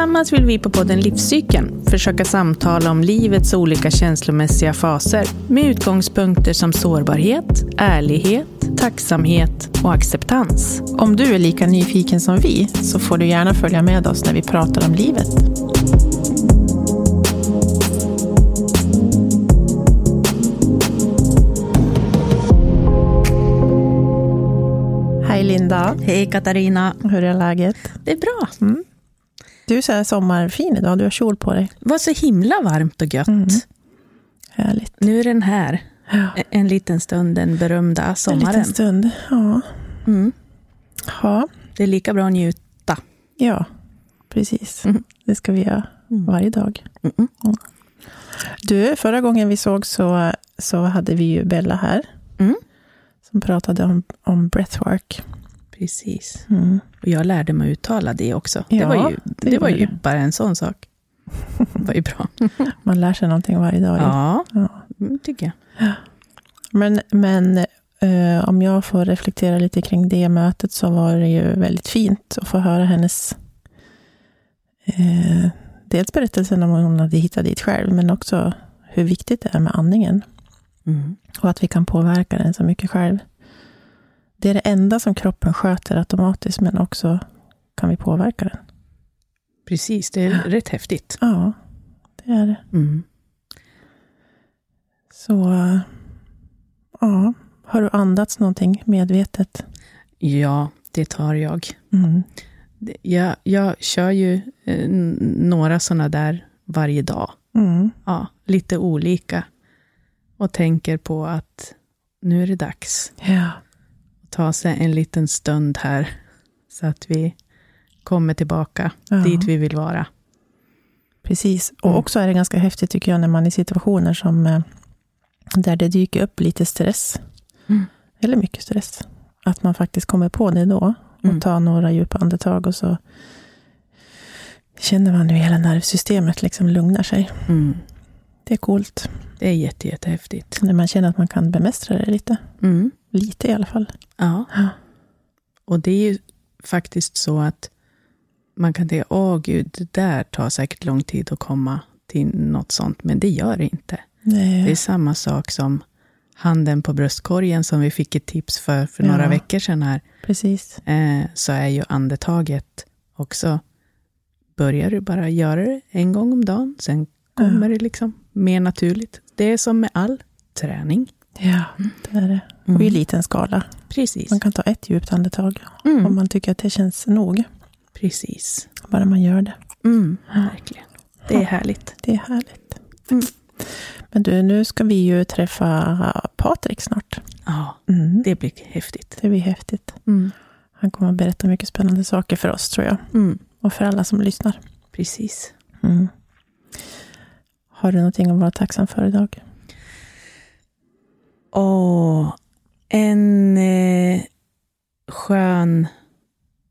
Tillsammans vill vi på podden Livscykeln försöka samtala om livets olika känslomässiga faser med utgångspunkter som sårbarhet, ärlighet, tacksamhet och acceptans. Om du är lika nyfiken som vi så får du gärna följa med oss när vi pratar om livet. Hej Linda, Hej Katarina! hur är läget? Det är bra. Du är så sommarfin idag, du har kjol på dig. Det var så himla varmt och gött. Mm. Härligt. Nu är den här. Ja. En liten stund, den berömda En sommaren. liten stund. Ja. Mm. ja. Det är lika bra att njuta. Ja, precis. Mm. Det ska vi göra varje dag. Mm. Du, förra gången vi såg så, så hade vi ju Bella här. Mm. Som pratade om, om breathwork. Precis. Mm. Och jag lärde mig uttala det också. Ja, det var ju, det det var ju bara en sån sak. Det var ju bra. Man lär sig någonting varje dag. Ja, Ja. mm, tycker jag. Men, men eh, om jag får reflektera lite kring det mötet så var det ju väldigt fint att få höra hennes eh, dels berättelsen om hur hon hade hittat dit själv, men också hur viktigt det är med andningen. Mm. Och att vi kan påverka den så mycket själv. Det är det enda som kroppen sköter automatiskt, men också kan vi påverka den. Precis, det är rätt häftigt. Ja, det är det. Mm. Så, ja. Har du andats någonting medvetet? Ja, det tar jag. Mm. Jag, jag kör ju eh, några sådana där varje dag. Mm. Ja, lite olika. Och tänker på att nu är det dags Ja. Ta sig en liten stund här. Så att vi kommer tillbaka Ja. dit vi vill vara. Precis. Och Mm. också är det ganska häftigt tycker jag när man är i situationer som eh, där det dyker upp lite stress. Mm. Eller mycket stress. Att man faktiskt kommer på det då. Och Mm. tar några djupa andetag och så känner man hur hela nervsystemet liksom lugnar sig. Mm. Det är coolt. Det är jätte, jättehäftigt. När man känner att man kan bemästra det lite. Mm. Lite i alla fall. Ja. Ja. Och det är ju faktiskt så att man kan tänka, åh gud, det där tar säkert lång tid att komma till något sånt, men det gör det inte. Nej. Det är samma sak som handen på bröstkorgen som vi fick ett tips för för några Ja. veckor sedan här. Precis. Eh, så är ju andetaget också, börjar du bara göra det en gång om dagen, sen kommer det liksom mer naturligt. Det är som med all träning. Ja, det är det. Och i liten skala. Precis. Man kan ta ett djupt andetag Mm. om man tycker att det känns nog. Precis. Bara man gör det. Mm, verkligen. Det är härligt. Det är härligt. Mm. Men du, nu ska vi ju träffa Patrik snart. Ja, Mm. det blir häftigt. Det blir häftigt. Mm. Han kommer att berätta mycket spännande saker för oss, tror jag. Mm. Och för alla som lyssnar. Precis. Mm. Har du någonting att vara tacksam för idag? Och en eh, skön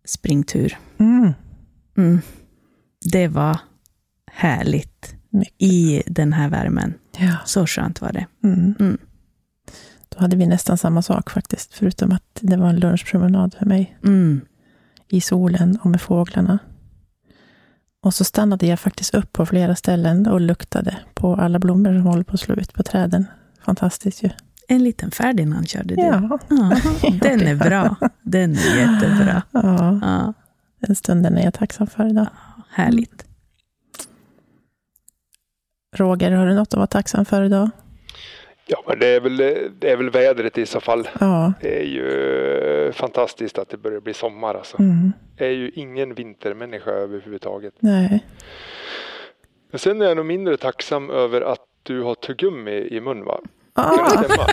springtur. Mm. Mm. Det var härligt Mycket. i den här värmen. Ja. Så skönt var det. Mm. Mm. Då hade vi nästan samma sak faktiskt, förutom att det var en lunchpromenad för mig. Mm. i solen och med fåglarna. Och så stannade jag faktiskt upp på flera ställen och luktade på alla blommor som håller på att slå ut på träden. Fantastiskt ju. En liten Ferdinand körde du. Ja, Ja, den är bra. Den är jättebra. ja, Ja, den stunden är jag tacksam för idag. härligt. Roger, har du något att vara tacksam för idag? Ja, men det är, väl, det är väl vädret i så fall. Ja. Det är ju fantastiskt att det börjar bli sommar alltså. Mm. Jag är ju ingen vintermänniska överhuvudtaget. Nej. Men sen är jag nog mindre tacksam över att du har tuggummi i mun va? Ah,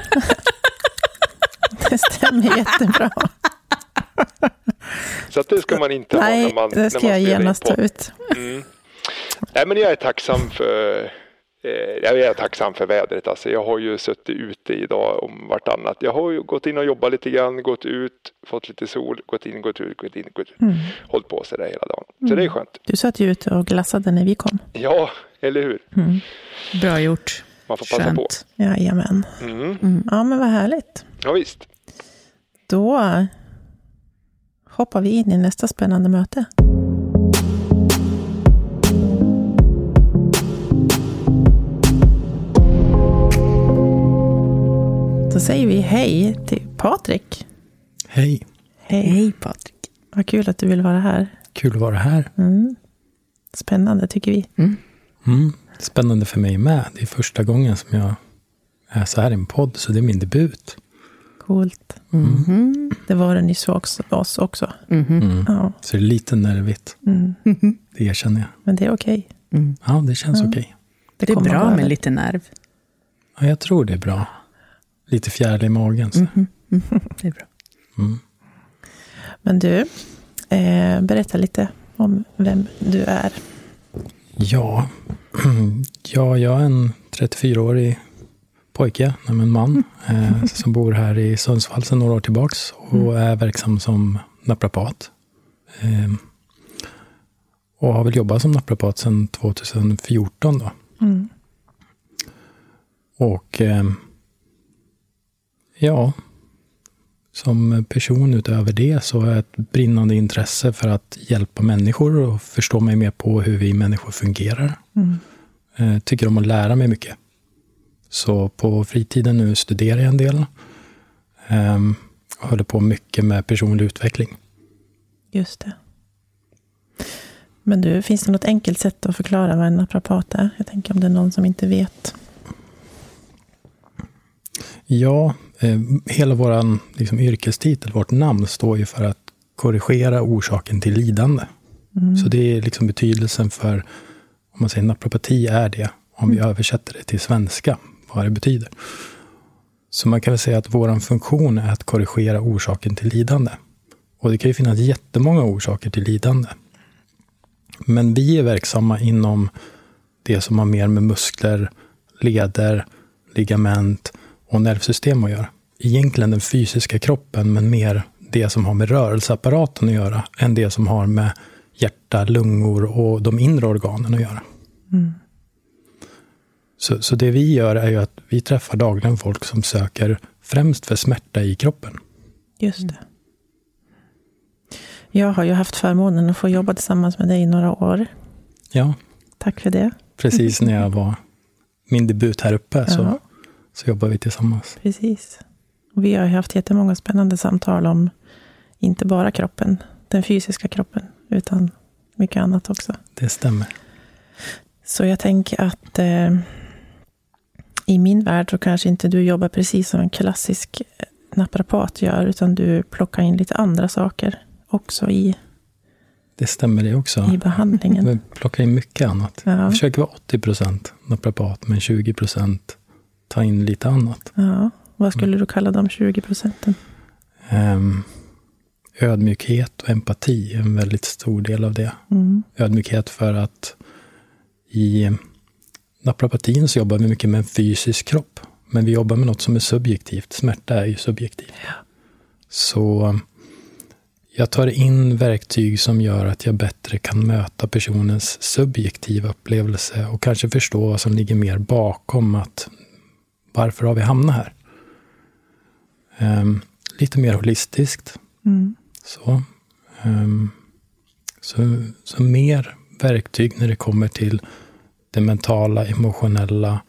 det stämmer jättebra. Så att det ska man inte ha Nej, när man, det ska när man jag genast ta ut. Mm. Nej, men jag är tacksam för eh, jag är tacksam för vädret. Alltså, jag har ju suttit ute idag om vartannat. Jag har ju gått in och jobbat lite grann, gått ut, fått lite sol, gått in, gått ut, gått in, gått ut. Mm. Hållit på sådär hela dagen. Så det är skönt. Du satt ju ute och glassade när vi kom. Ja, eller hur? Mm. Bra gjort man får passa Skönt. på. Jajamän. Mm. Mm. Ja, men vad härligt. Ja, visst. Då hoppar vi in i nästa spännande möte. Då säger vi hej till Patrik. Hej. Hej, hej Patrik. Vad kul att du vill vara här. Kul att vara här. Mm. Spännande tycker vi. Mm. mm. Spännande för mig med. Det är första gången som jag är så här i en podd, så det är min debut. Coolt. Mhm. Det var det nyss för oss, oss också. Mhm. Mm. Ja. Så det är lite nervigt, Mm. det erkänner jag. Men det är okej. Mm. Ja, det känns Ja. okej. Det är kommer bra med lite nerv. Ja, jag tror det är bra. Lite fjäril i magen. Så. Mhm. Mhm. Det är bra. Mm. Men du, eh, berätta lite om vem du är. Ja. ja, jag är en 34-årig pojke, nej, men man, eh, som bor här i Sundsvall sedan några år tillbaks och är verksam som naprapat. Eh, och har väl jobbat som naprapat sedan 2014 då. Mm. Och eh, ja, som person utöver det så har jag ett brinnande intresse för att hjälpa människor och förstå mig mer på hur vi människor fungerar. Mm. Eh, tycker om att lära mig mycket. Så på fritiden nu studerar jag en del. Och håller på mycket med personlig utveckling. Just det. Men du, finns det något enkelt sätt att förklara vad en naprapat är? Jag tänker om det är någon som inte vet. Ja, eh, hela vår liksom, yrkestitel, vårt namn, står ju för att korrigera orsaken till lidande. Mm. Så det är liksom betydelsen för, om man säger naprapati är det, om vi översätter det till svenska, vad det betyder. Så man kan väl säga att vår funktion är att korrigera orsaken till lidande. Och det kan ju finnas jättemånga orsaker till lidande. Men vi är verksamma inom det som har mer med muskler, leder, ligament och nervsystem att göra. Egentligen den fysiska kroppen, men mer det som har med rörelseapparaten att göra, än det som har med hjärta, lungor och de inre organen att göra. Mm. Så, så det vi gör är ju att vi träffar dagligen folk som söker främst för smärta i kroppen. Just det. Jag har ju haft förmånen att få jobba tillsammans med dig i några år. Ja, Tack för det. precis när jag var min debut här uppe så, Ja. så jobbar vi tillsammans. Precis. Och vi har haft jättemånga spännande samtal om inte bara kroppen, den fysiska kroppen, utan mycket annat också. Det stämmer. Så jag tänker att eh, i min värld så kanske inte du jobbar precis som en klassisk eh, naprapat gör, utan du plockar in lite andra saker också i, Det stämmer det också. i behandlingen. Vi plockar in mycket annat. Ja. Jag försöker vara 80 procent naprapat, men 20 procent ta in lite annat. Ja. Vad skulle du kalla de 20 procenten? Ehm, ödmjukhet och empati är en väldigt stor del av det. Mm. Ödmjukhet för att i naprapatin så jobbar vi mycket med en fysisk kropp. Men vi jobbar med något som är subjektivt. Smärta är ju subjektivt. Så jag tar in verktyg som gör att jag bättre kan möta personens subjektiva upplevelse och kanske förstå vad som ligger mer bakom att varför har vi hamnat här? Ehm, lite mer holistiskt. Mm. Så, ehm, så, så mer verktyg när det kommer till det mentala, emotionella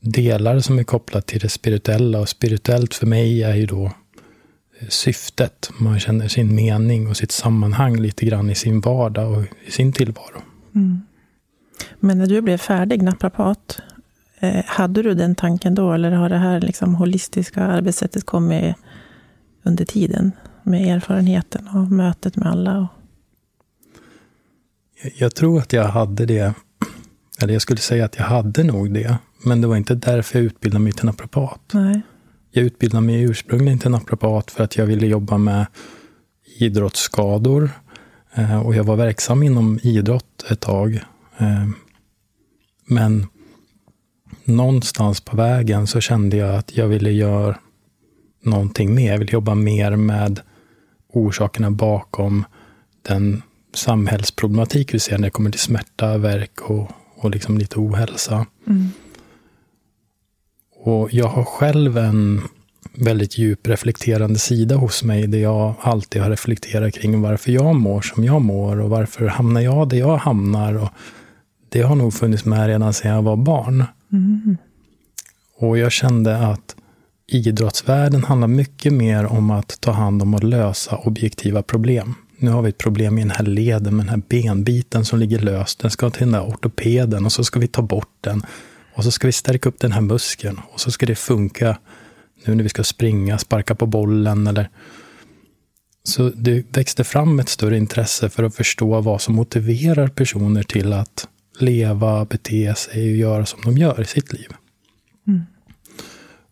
delar som är kopplat till det spirituella. Och spirituellt för mig är ju då eh, syftet. Man känner sin mening och sitt sammanhang lite grann i sin vardag och i sin tillvaro. Mm. Men när du blev färdig naprapat, hade du den tanken då, eller har det här liksom holistiska arbetssättet kommit under tiden? Med erfarenheten och mötet med alla? Och, Jag, jag tror att jag hade det, eller jag skulle säga att jag hade nog det. Men det var inte därför jag utbildade mig till naprapat. nej. Jag utbildade mig ursprungligen till naprapat för att jag ville jobba med idrottsskador. Eh, Och jag var verksam inom idrott ett tag. Eh, Men någonstans på vägen så kände jag att jag ville göra någonting mer. Jag ville jobba mer med orsakerna bakom den samhällsproblematik vi ser när det kommer till smärta, verk och, och liksom lite ohälsa. Mm. Och jag har själv en väldigt djup reflekterande sida hos mig där jag alltid har reflekterat kring varför jag mår som jag mår och varför hamnar jag där jag hamnar. Och det har nog funnits med redan sedan jag var barn. Mm. Och jag kände att idrottsvärlden handlar mycket mer om att ta hand om och lösa objektiva problem. Nu har vi ett problem i den här leden med den här benbiten som ligger löst. Den ska till den där ortopeden och så ska vi ta bort den. Och så ska vi stärka upp den här muskeln och så ska det funka nu när vi ska springa, sparka på bollen eller så det växte fram ett större intresse för att förstå vad som motiverar personer till att leva, bete sig och göra som de gör i sitt liv. Mm.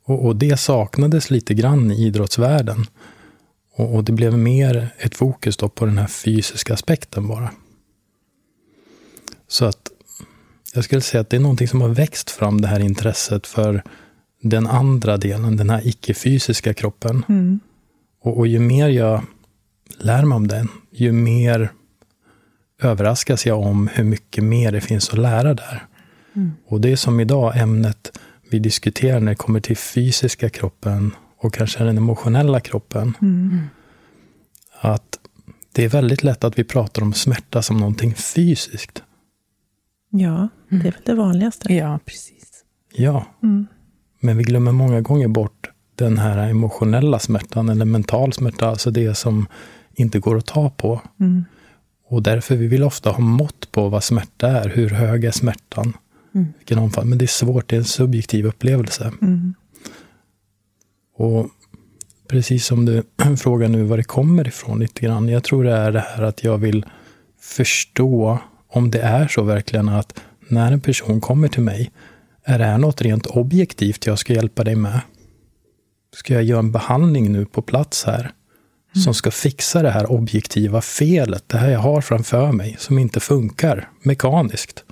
Och, och, det saknades lite grann i idrottsvärlden. Och, och det blev mer ett fokus på den här fysiska aspekten bara. Så att jag skulle säga att det är någonting som har växt fram, det här intresset för den andra delen, den här icke-fysiska kroppen. Mm. Och, och, ju mer jag lär mig om den, ju mer överraskas jag om hur mycket mer det finns att lära där. Mm. Och det är som idag ämnet vi diskuterar när det kommer till fysiska kroppen och kanske den emotionella kroppen. Mm. Att det är väldigt lätt att vi pratar om smärta som någonting fysiskt. Ja, det är väl det vanligaste. Ja, precis. Ja, mm. men vi glömmer många gånger bort den här emotionella smärtan eller mental smärta, alltså det som inte går att ta på. Mm. Och därför vi vill ofta ha mått på vad smärta är. Hur hög är smärtan? Mm. Vilken omfattning? Men det är svårt, det är en subjektiv upplevelse. Mm. Och precis som du frågar nu var det kommer ifrån lite grann. Jag tror det är det här att jag vill förstå om det är så verkligen att när en person kommer till mig, är det här något rent objektivt jag ska hjälpa dig med? Ska jag göra en behandling nu på plats här? Mm. Som ska fixa det här objektiva felet, det här jag har framför mig, som inte funkar mekaniskt.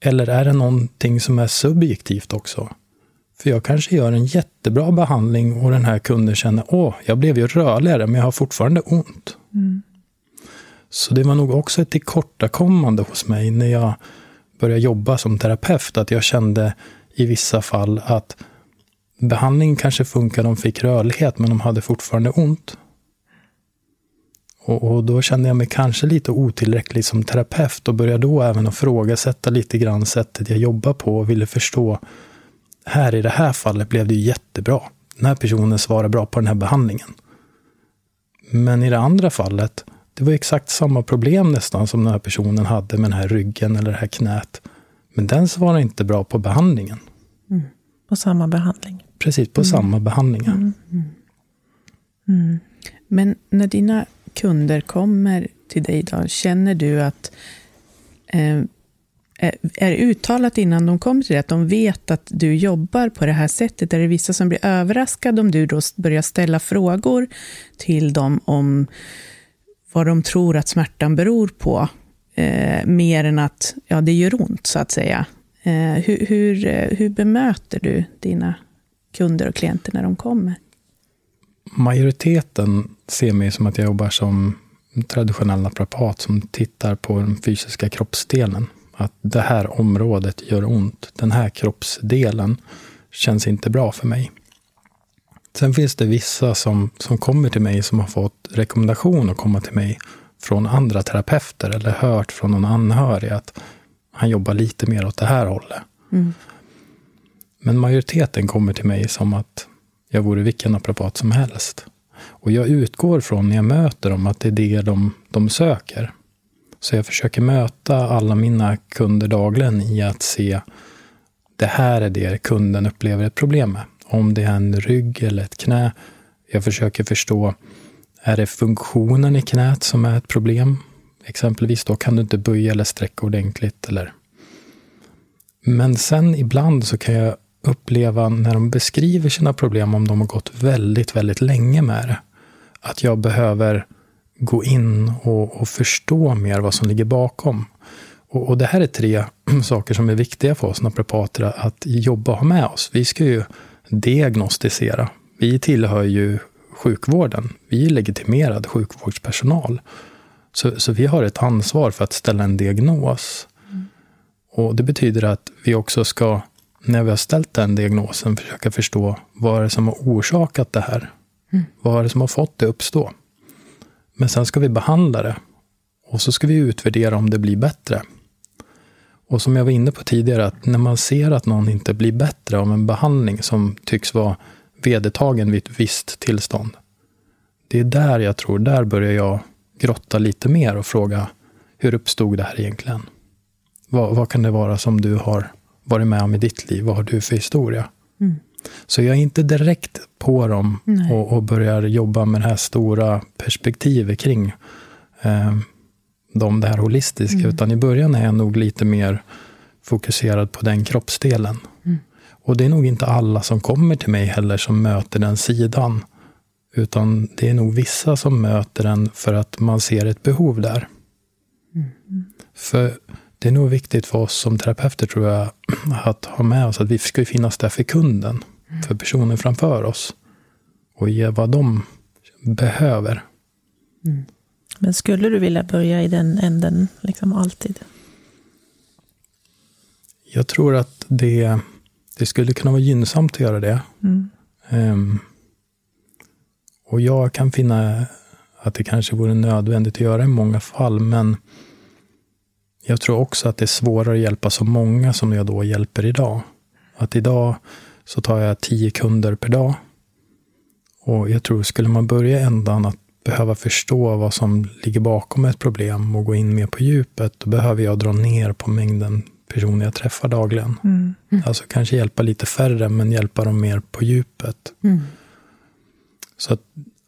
Eller är det någonting som är subjektivt också? För jag kanske gör en jättebra behandling och den här kunden känner, åh, jag blev ju rörligare, men jag har fortfarande ont. Mm. Så det var nog också ett tillkortakommande hos mig när jag började jobba som terapeut, att jag kände i vissa fall att behandlingen kanske funkar, de fick rörlighet, men de hade fortfarande ont. Och, och, då kände jag mig kanske lite otillräcklig som terapeut och började då även att frågasätta lite grann sättet jag jobbar på och ville förstå. Här i det här fallet blev det jättebra. Den här personen svarar bra på den här behandlingen. Men i det andra fallet, det var exakt samma problem nästan som den här personen hade med den här ryggen eller det här knät. Men den svarar inte bra på behandlingen. Mm. På samma behandling? Precis, på mm. samma behandlingar. Mm. mm. Men när dina kunder kommer till dig, då, känner du att eh, är uttalat innan de kommer till dig att de vet att du jobbar på det här sättet? Är det vissa som blir överraskade om du då börjar ställa frågor till dem om vad de tror att smärtan beror på? Eh, mer än att ja, det gör ont, så att säga. Eh, hur, hur, eh, hur bemöter du dina kunder och klienter när de kommer? Majoriteten ser mig som att jag jobbar som traditionell naprapat som tittar på den fysiska kroppsdelen. Att det här området gör ont. Den här kroppsdelen känns inte bra för mig. Sen finns det vissa som, som kommer till mig som har fått rekommendation att komma till mig från andra terapeuter eller hört från någon anhörig att han jobbar lite mer åt det här hållet. Mm. Men majoriteten kommer till mig som att jag vore vilken naprapat som helst. Och jag utgår från när jag möter dem att det är det de, de söker. Så jag försöker möta alla mina kunder dagligen i att se det här är det kunden upplever ett problem med. Om det är en rygg eller ett knä. Jag försöker förstå, är det funktionen i knät som är ett problem? Exempelvis då kan du inte böja eller sträcka ordentligt. Eller... Men sen ibland så kan jag uppleva när de beskriver sina problem, om de har gått väldigt, väldigt länge med det, att jag behöver gå in och, och förstå mer vad som ligger bakom. Och, och, det här är tre saker som är viktiga för oss naprapater att jobba och ha med oss. Vi ska ju diagnostisera. Vi tillhör ju sjukvården. Vi är legitimerad sjukvårdspersonal. Så, så vi har ett ansvar för att ställa en diagnos. Mm. Och Det betyder att vi också ska när vi har ställt den diagnosen, försöka förstå vad är det som har orsakat det här? Mm. Vad är det som har fått det uppstå? Men sen ska vi behandla det och så ska vi utvärdera om det blir bättre. Och som jag var inne på tidigare, att när man ser att någon inte blir bättre av en behandling som tycks vara vedertagen vid ett visst tillstånd. Det är där jag tror, där börjar jag grotta lite mer och fråga, hur uppstod det här egentligen? Vad, vad kan det vara som du har varit med om i ditt liv? Vad har du för historia? Mm. Så jag är inte direkt på dem och, och, börjar jobba med det här stora perspektivet kring eh, dem, det här holistiska. Mm. Utan i början är jag nog lite mer fokuserad på den kroppsdelen. Mm. Och det är nog inte alla som kommer till mig heller som möter den sidan. Utan det är nog vissa som möter den för att man ser ett behov där. Mm. För det är nog viktigt för oss som terapeuter, tror jag, att ha med oss att vi ska finnas där för kunden, mm. för personen framför oss. Och ge vad de behöver. Mm. Men skulle du vilja börja i den änden, liksom alltid? Jag tror att det, det skulle kunna vara gynnsamt att göra det. Mm. Um, och jag kan finna att det kanske vore nödvändigt att göra i många fall, men jag tror också att det är svårare att hjälpa så många som jag då hjälper idag. Att idag så tar jag tio kunder per dag. Och jag tror, skulle man börja ändan att behöva förstå vad som ligger bakom ett problem och gå in mer på djupet, då behöver jag dra ner på mängden personer jag träffar dagligen. Mm. Mm. Alltså kanske hjälpa lite färre, men hjälpa dem mer på djupet. Mm. Så att,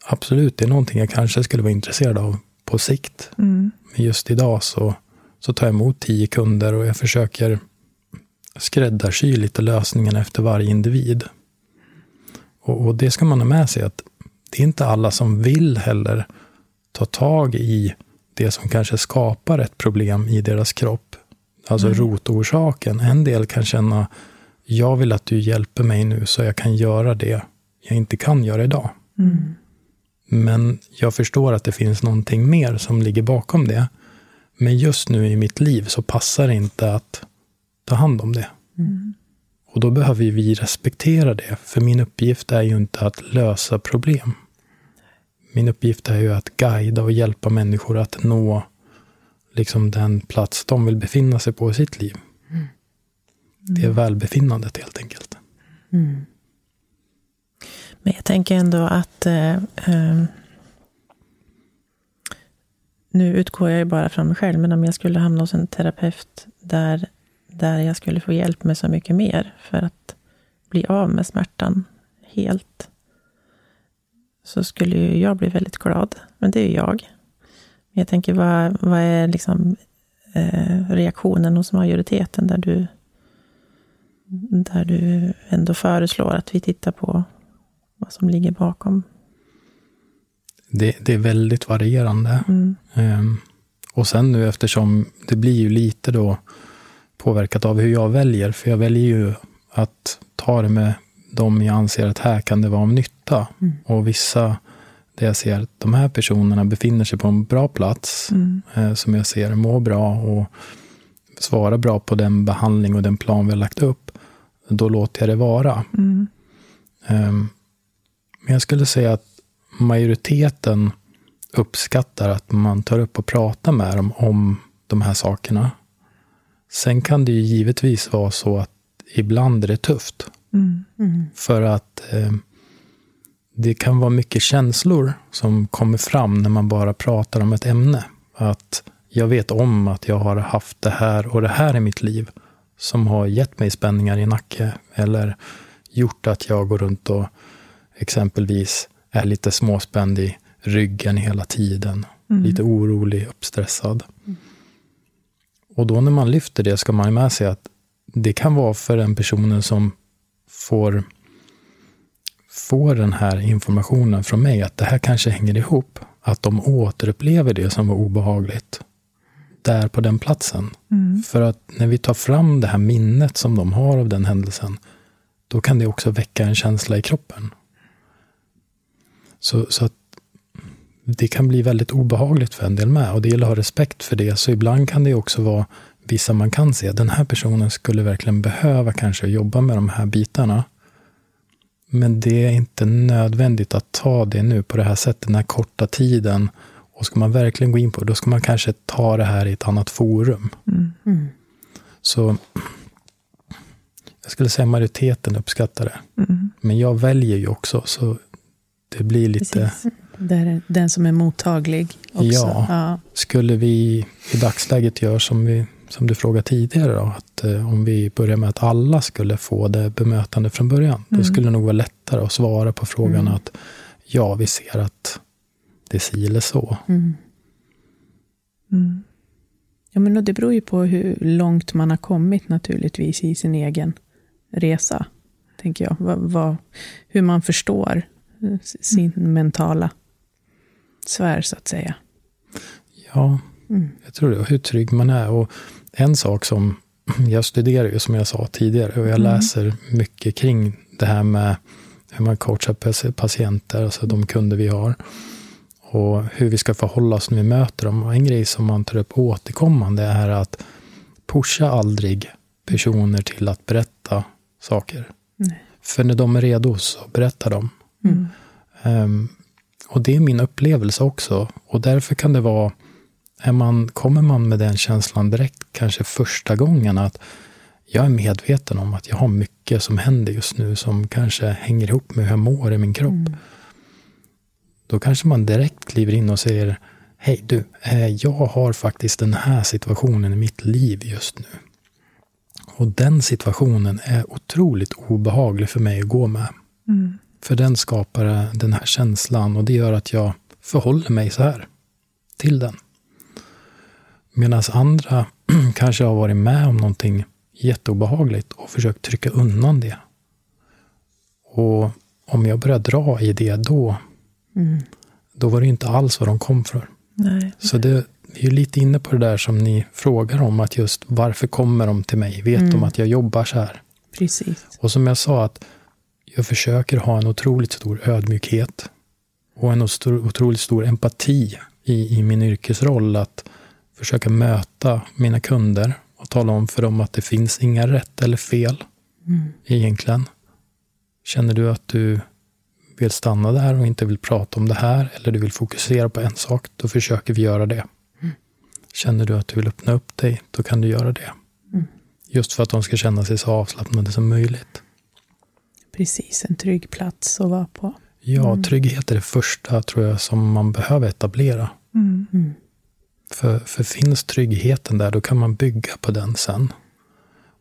absolut, det är någonting jag kanske skulle vara intresserad av på sikt. Mm. Men just idag så så tar jag emot tio kunder och jag försöker skräddarsy lite lösningen efter varje individ. Och, och, det ska man ha med sig att det är inte alla som vill heller ta tag i det som kanske skapar ett problem i deras kropp. Alltså mm. rotorsaken. En del kan känna, jag vill att du hjälper mig nu så jag kan göra det jag inte kan göra idag. Mm. Men jag förstår att det finns någonting mer som ligger bakom det. Men just nu i mitt liv så passar det inte att ta hand om det. Mm. Och då behöver vi respektera det. För min uppgift är ju inte att lösa problem. Min uppgift är ju att guida och hjälpa människor att nå liksom den plats de vill befinna sig på i sitt liv. Mm. Det är välbefinnandet helt enkelt. Mm. Men jag tänker ändå att eh, eh nu utgår jag ju bara från mig själv, men om jag skulle hamna hos en terapeut där, där jag skulle få hjälp med så mycket mer för att bli av med smärtan helt, så skulle ju jag bli väldigt glad. Men det är ju jag. Men jag tänker, vad, vad är liksom eh, reaktionen hos majoriteten där du, där du ändå föreslår att vi tittar på vad som ligger bakom det, det är väldigt varierande. Mm. Um, och sen nu eftersom det blir ju lite då påverkat av hur jag väljer, för jag väljer ju att ta det med de jag anser att här kan det vara av nytta. Mm. Och vissa, där jag ser att de här personerna befinner sig på en bra plats, mm. eh, som jag ser mår bra och svarar bra på den behandling och den plan vi har lagt upp, då låter jag det vara. Um, men jag skulle säga att majoriteten uppskattar att man tar upp och pratar med dem om de här sakerna. Sen kan det ju givetvis vara så att ibland är det tufft. Mm. Mm. För att eh, det kan vara mycket känslor som kommer fram när man bara pratar om ett ämne. Att jag vet om att jag har haft det här och det här i mitt liv som har gett mig spänningar i nacke eller gjort att jag går runt och exempelvis är lite småspänd i ryggen hela tiden. Mm. Lite orolig, uppstressad. Mm. Och då när man lyfter det ska man ha med sig att det kan vara för den personen som får, får den här informationen från mig, att det här kanske hänger ihop. Att de återupplever det som var obehagligt där på den platsen. Mm. För att när vi tar fram det här minnet som de har av den händelsen, då kan det också väcka en känsla i kroppen. Så, så att det kan bli väldigt obehagligt för en del med och det gäller att ha respekt för det. Så ibland kan det också vara vissa man kan se, den här personen skulle verkligen behöva kanske jobba med de här bitarna. Men det är inte nödvändigt att ta det nu på det här sättet, den här korta tiden. Och ska man verkligen gå in på det, då ska man kanske ta det här i ett annat forum. Mm. Mm. Så jag skulle säga majoriteten uppskattar det. Mm. Men jag väljer ju också, så det blir lite... Precis. Där, den som är mottaglig också. Ja. ja. Skulle vi i dagsläget göra som, vi, som du frågade tidigare, då, att eh, om vi börjar med att alla skulle få det bemötande från början, då Mm. skulle det nog vara lättare att svara på frågan Mm. att ja, vi ser att det är si eller så. Mm. Mm. Ja, men det beror ju på hur långt man har kommit naturligtvis i sin egen resa. Tänker jag. Vad, vad, hur man förstår sin mentala sfär så att säga. Ja, Mm. jag tror det. Och hur trygg man är. Och en sak som jag studerar ju som jag sa tidigare och jag Mm. läser mycket kring det här med hur man coachar patienter, alltså de kunder vi har. Och hur vi ska förhålla oss när vi möter dem. Och en grej som man tar upp återkommande är att pusha aldrig personer till att berätta saker. Nej. För när de är redo så berättar de. Mm. Ehm, och det är min upplevelse också. Och därför kan det vara, är man, kommer man med den känslan direkt, kanske första gången, att jag är medveten om att jag har mycket som händer just nu som kanske hänger ihop med hur jag mår i min kropp. Mm. Då kanske man direkt kliver in och säger, hej du, eh, jag har faktiskt den här situationen i mitt liv just nu. Och den situationen är otroligt obehaglig för mig att gå med. Mm. För den skapar den här känslan och det gör att jag förhåller mig så här till den. Medan andra kanske har varit med om någonting jätteobehagligt och försökt trycka undan det. Och om jag börjar dra i det då, Mm. då var det inte alls vad de kom för. Nej. Så det, vi är lite inne på det där som ni frågar om, att just varför kommer de till mig? Vet Mm. de att jag jobbar så här? Precis. Och som jag sa, att jag försöker ha en otroligt stor ödmjukhet och en otroligt stor empati i, i min yrkesroll. Att försöka möta mina kunder och tala om för dem att det finns inga rätt eller fel Mm. egentligen. Känner du att du vill stanna där och inte vill prata om det här eller du vill fokusera på en sak, då försöker vi göra det. Känner du att du vill öppna upp dig, då kan du göra det. Mm. Just för att de ska känna sig så avslappnade som möjligt. Precis, en trygg plats att vara på. Ja, Mm. trygghet är det första tror jag som man behöver etablera. Mm. Mm. För, för finns tryggheten där, då kan man bygga på den sen.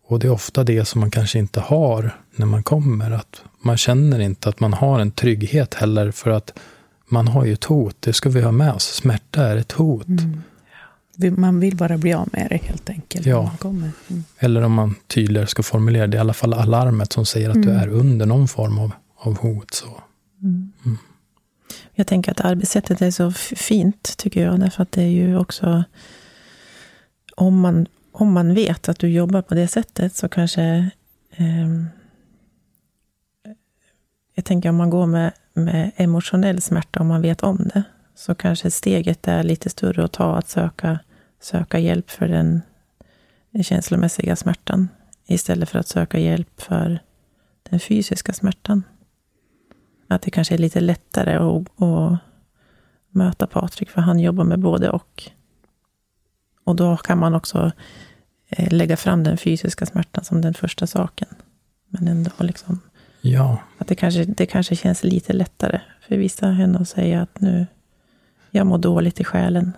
Och det är ofta det som man kanske inte har när man kommer. Att man känner inte att man har en trygghet heller för att man har ju ett hot. Det ska vi ha med oss. Smärta är ett hot. Mm. Man vill bara bli av med det helt enkelt. Ja. Mm. Eller om man tydligare ska formulera det, i alla fall alarmet som säger att du Mm. är under någon form av, av hot. Så. Mm. Mm. Jag tänker att arbetssättet är så fint, tycker jag. Därför att det är ju också... Om man, om man vet att du jobbar på det sättet så kanske... ehm, jag tänker om man går med, med emotionell smärta, om man vet om det, så kanske steget är lite större att ta, att söka, söka hjälp för den känslomässiga smärtan, istället för att söka hjälp för den fysiska smärtan. Att det kanske är lite lättare att, att möta Patrik, för han jobbar med både och. Och då kan man också eh, lägga fram den fysiska smärtan som den första saken. Men ändå liksom, Ja, att det kanske, det kanske känns lite lättare för vissa än att säga att nu, jag mår dåligt i själen.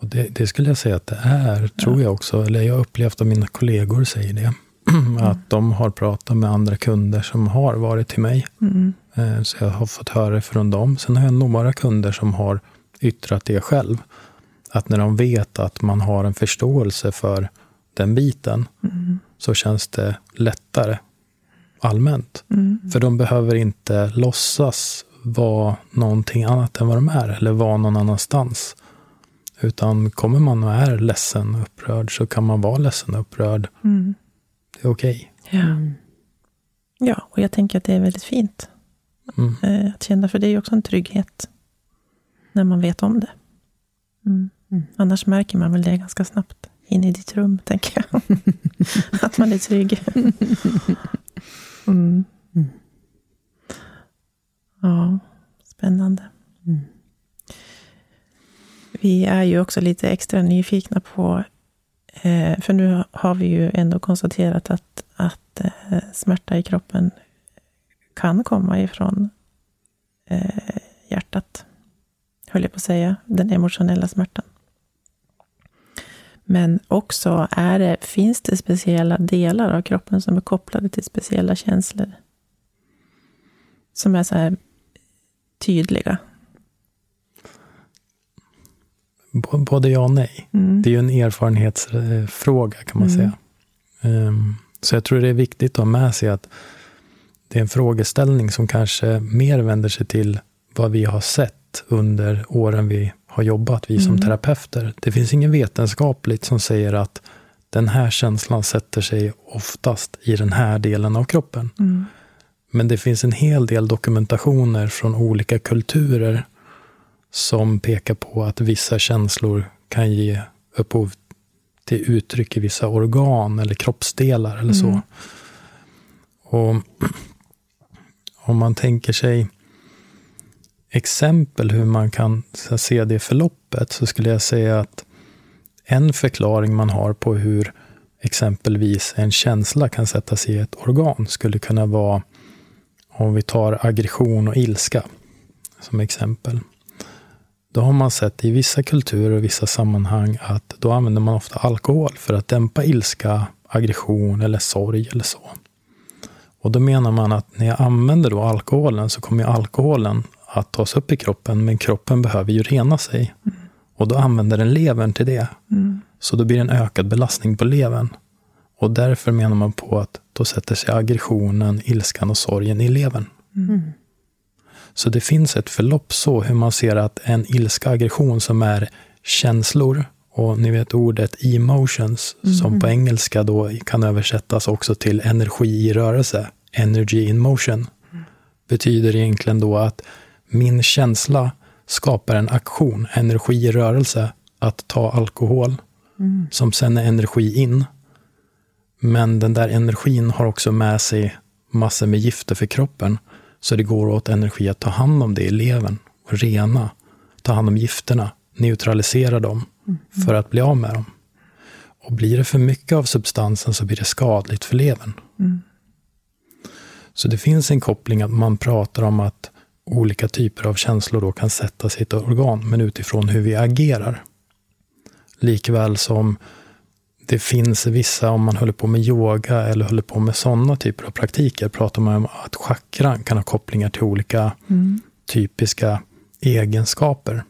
Och det, det skulle jag säga att det är, tror jag också. Eller jag har upplevt att mina kollegor säger det. Att de har pratat med andra kunder som har varit till mig. Mm. Eh, Så jag har fått höra det från dem. Sen har jag några kunder som har yttrat det själv. Att när de vet att man har en förståelse för den biten Mm. så känns det lättare allmänt. Mm. För de behöver inte låtsas vara någonting annat än vad de är eller vara någon annanstans. Utan kommer man och är ledsen och upprörd så kan man vara ledsen och upprörd. Mm. Det är okej. Ja. Mm. ja, och jag tänker att det är väldigt fint Mm. eh, att känna, för det är ju också en trygghet när man vet om det. Mm. Mm. Annars märker man väl det ganska snabbt in i ditt rum, tänker jag. att man är trygg. Mm. Mm. Ja, spännande. Vi är ju också lite extra nyfikna på eh, för nu har vi ju ändå konstaterat att, att eh, smärta i kroppen kan komma ifrån eh, hjärtat, höll jag på att säga, den emotionella smärtan. Men också är det, finns det speciella delar av kroppen som är kopplade till speciella känslor. Som är så här tydliga. Både ja och nej. Mm. Det är ju en erfarenhetsfråga kan man mm. säga. Um, så jag tror det är viktigt att ha med sig att det är en frågeställning som kanske mer vänder sig till vad vi har sett under åren vi har jobbat, vi mm. som terapeuter. Det finns inget vetenskapligt som säger att den här känslan sätter sig oftast i den här delen av kroppen. Mm. Men det finns en hel del dokumentationer från olika kulturer som pekar på att vissa känslor kan ge upphov till uttryck i vissa organ eller kroppsdelar eller så. Mm. Och om man tänker sig exempel hur man kan se det förloppet så skulle jag säga att en förklaring man har på hur exempelvis en känsla kan sättas i ett organ skulle kunna vara om vi tar aggression och ilska som exempel. Då har man sett i vissa kulturer och vissa sammanhang att då använder man ofta alkohol för att dämpa ilska, aggression eller sorg eller så. Och då menar man att när jag använder då alkoholen så kommer alkoholen att tas upp i kroppen, men kroppen behöver ju rena sig. Mm. Och då använder den levern till det. Mm. Så då blir det en ökad belastning på levern. Och därför menar man på att då sätter sig aggressionen, ilskan och sorgen i levern. Mm. Så det finns ett förlopp så, hur man ser att en ilska, aggression som är känslor, och ni vet ordet emotions, mm. som på engelska då kan översättas också till energi i rörelse, energy in motion, mm. betyder egentligen då att min känsla skapar en aktion, energi i rörelse, att ta alkohol, mm. som sen är energi in. Men den där energin har också med sig massor med gifter för kroppen. Så det går åt energi att ta hand om det i levern, och rena, ta hand om gifterna, neutralisera dem mm. för att bli av med dem. Och blir det för mycket av substansen så blir det skadligt för levern. Mm. Så det finns en koppling att man pratar om att olika typer av känslor då kan sättas i ett organ, men utifrån hur vi agerar. Likväl som det finns vissa, om man håller på med yoga eller håller på med sådana typer av praktiker, pratar man om att chakran kan ha kopplingar till olika mm. typiska egenskaper.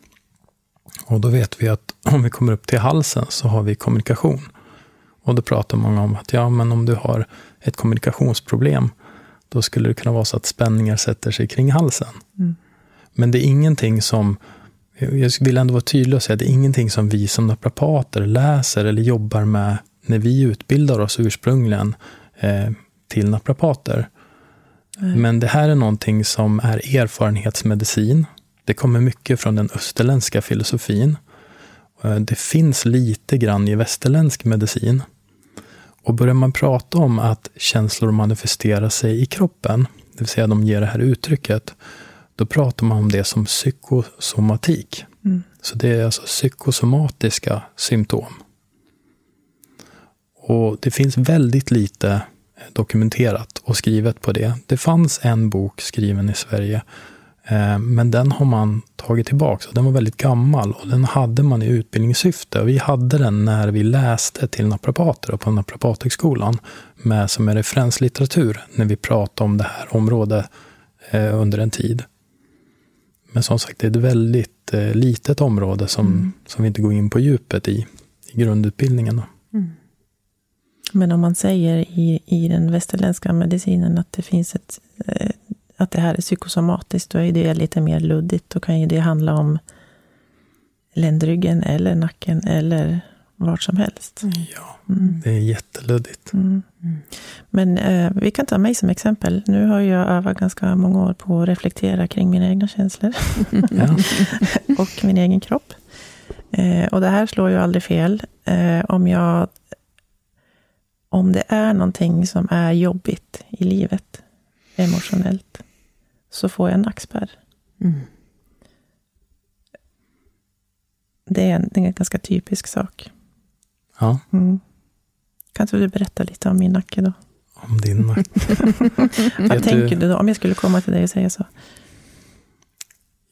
Och då vet vi att om vi kommer upp till halsen så har vi kommunikation. Och då pratar många om att ja, men om du har ett kommunikationsproblem, då skulle det kunna vara så att spänningar sätter sig kring halsen. Mm. Men det är ingenting som, jag vill ändå vara tydlig och säga, det är ingenting som vi som naprapater läser eller jobbar med när vi utbildar oss ursprungligen eh, till naprapater. Mm. Men det här är någonting som är erfarenhetsmedicin. Det kommer mycket från den österländska filosofin. Eh, det finns lite grann i västerländsk medicin. Och börjar man prata om att känslor manifesterar sig i kroppen, det vill säga de ger det här uttrycket, då pratar man om det som psykosomatik. Mm. Så det är alltså psykosomatiska symptom. Och det finns väldigt lite dokumenterat och skrivet på det. Det fanns en bok skriven i Sverige Eh, men den har man tagit tillbaka. Den var väldigt gammal och den hade man i utbildningssyfte. vi hade den när vi läste till naprapater på Naprapathögskolan med som en referenslitteratur när vi pratade om det här området eh, under en tid. Men som sagt, det är ett väldigt eh, litet område som, mm. som vi inte går in på djupet i, i grundutbildningen. Mm. Men om man säger i, i den västerländska medicinen att det finns ett, att det här är psykosomatiskt, då är det lite mer luddigt. Då kan ju det handla om ländryggen eller nacken eller vart som helst. Mm. Ja, mm. det är jätteluddigt. Mm. Men eh, vi kan ta mig som exempel. Nu har jag övat ganska många år på att reflektera kring mina egna känslor. och min egen kropp. Eh, och det här slår ju aldrig fel. Eh, om jag om det är någonting som är jobbigt i livet, emotionellt, så får jag nackspärr. Mm. Det, är en, det är en ganska typisk sak. Ja, Mm. Kan inte du berätta lite om min nacke då? om din nacke. Vad tänker du- du då, om jag skulle komma till dig och säga så?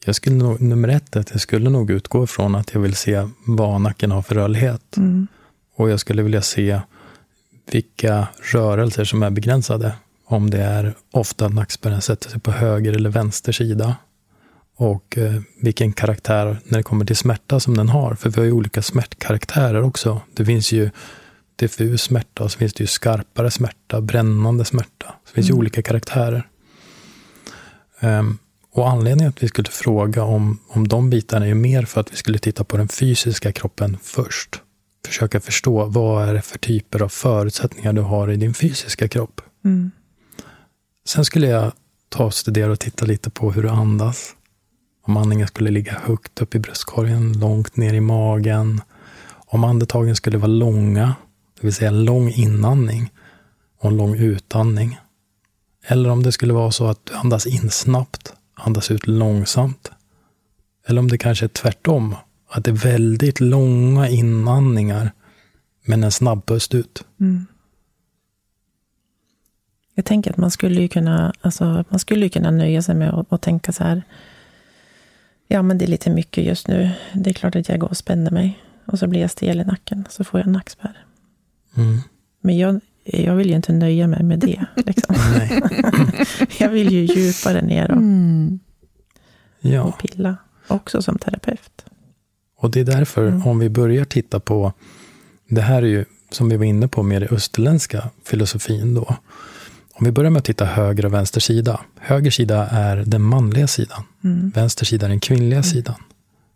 Jag skulle nog, nummer ett, är att jag skulle nog utgå ifrån att jag vill se vad nacken har för rörlighet. Mm. Och jag skulle vilja se vilka rörelser som är begränsade. Om det är ofta att nackspärren sätter sig på höger eller vänster sida. Och eh, vilken karaktär när det kommer till smärta som den har. För vi har ju olika smärtkaraktärer också. Det finns ju diffus smärta och så finns det ju skarpare smärta, brännande smärta. Så det finns ju olika karaktärer. Ehm, och anledningen att vi skulle fråga om, om de bitarna är ju mer för att vi skulle titta på den fysiska kroppen först. Försöka förstå vad är det för typer av förutsättningar du har i din fysiska kropp. Mm. Sen skulle jag ta och studera och titta lite på hur du andas. Om andningen skulle ligga högt upp i bröstkorgen, långt ner i magen. Om andetagen skulle vara långa, det vill säga en lång inandning och en lång utandning. Eller om det skulle vara så att du andas in snabbt, andas ut långsamt. Eller om det kanske är tvärtom, att det är väldigt långa inandningar men en snabb pust ut. Mm. Jag tänker att man skulle ju kunna, alltså, man skulle ju kunna nöja sig med att, att tänka så här. Ja, men det är lite mycket just nu. Det är klart att jag går och spänner mig. Och så blir jag stel i nacken. Så får jag nackspärr. Mm. Men jag, jag vill ju inte nöja mig med det. Liksom. Jag vill ju djupare ner och, Mm. Ja. och pilla. Också som terapeut. Och det är därför, Mm. om vi börjar titta på, det här är ju, som vi var inne på, mer i österländska filosofin då. Om vi börjar med att titta höger och vänster sida. Höger sida är den manliga sidan. Mm. Vänster sida är den kvinnliga sidan.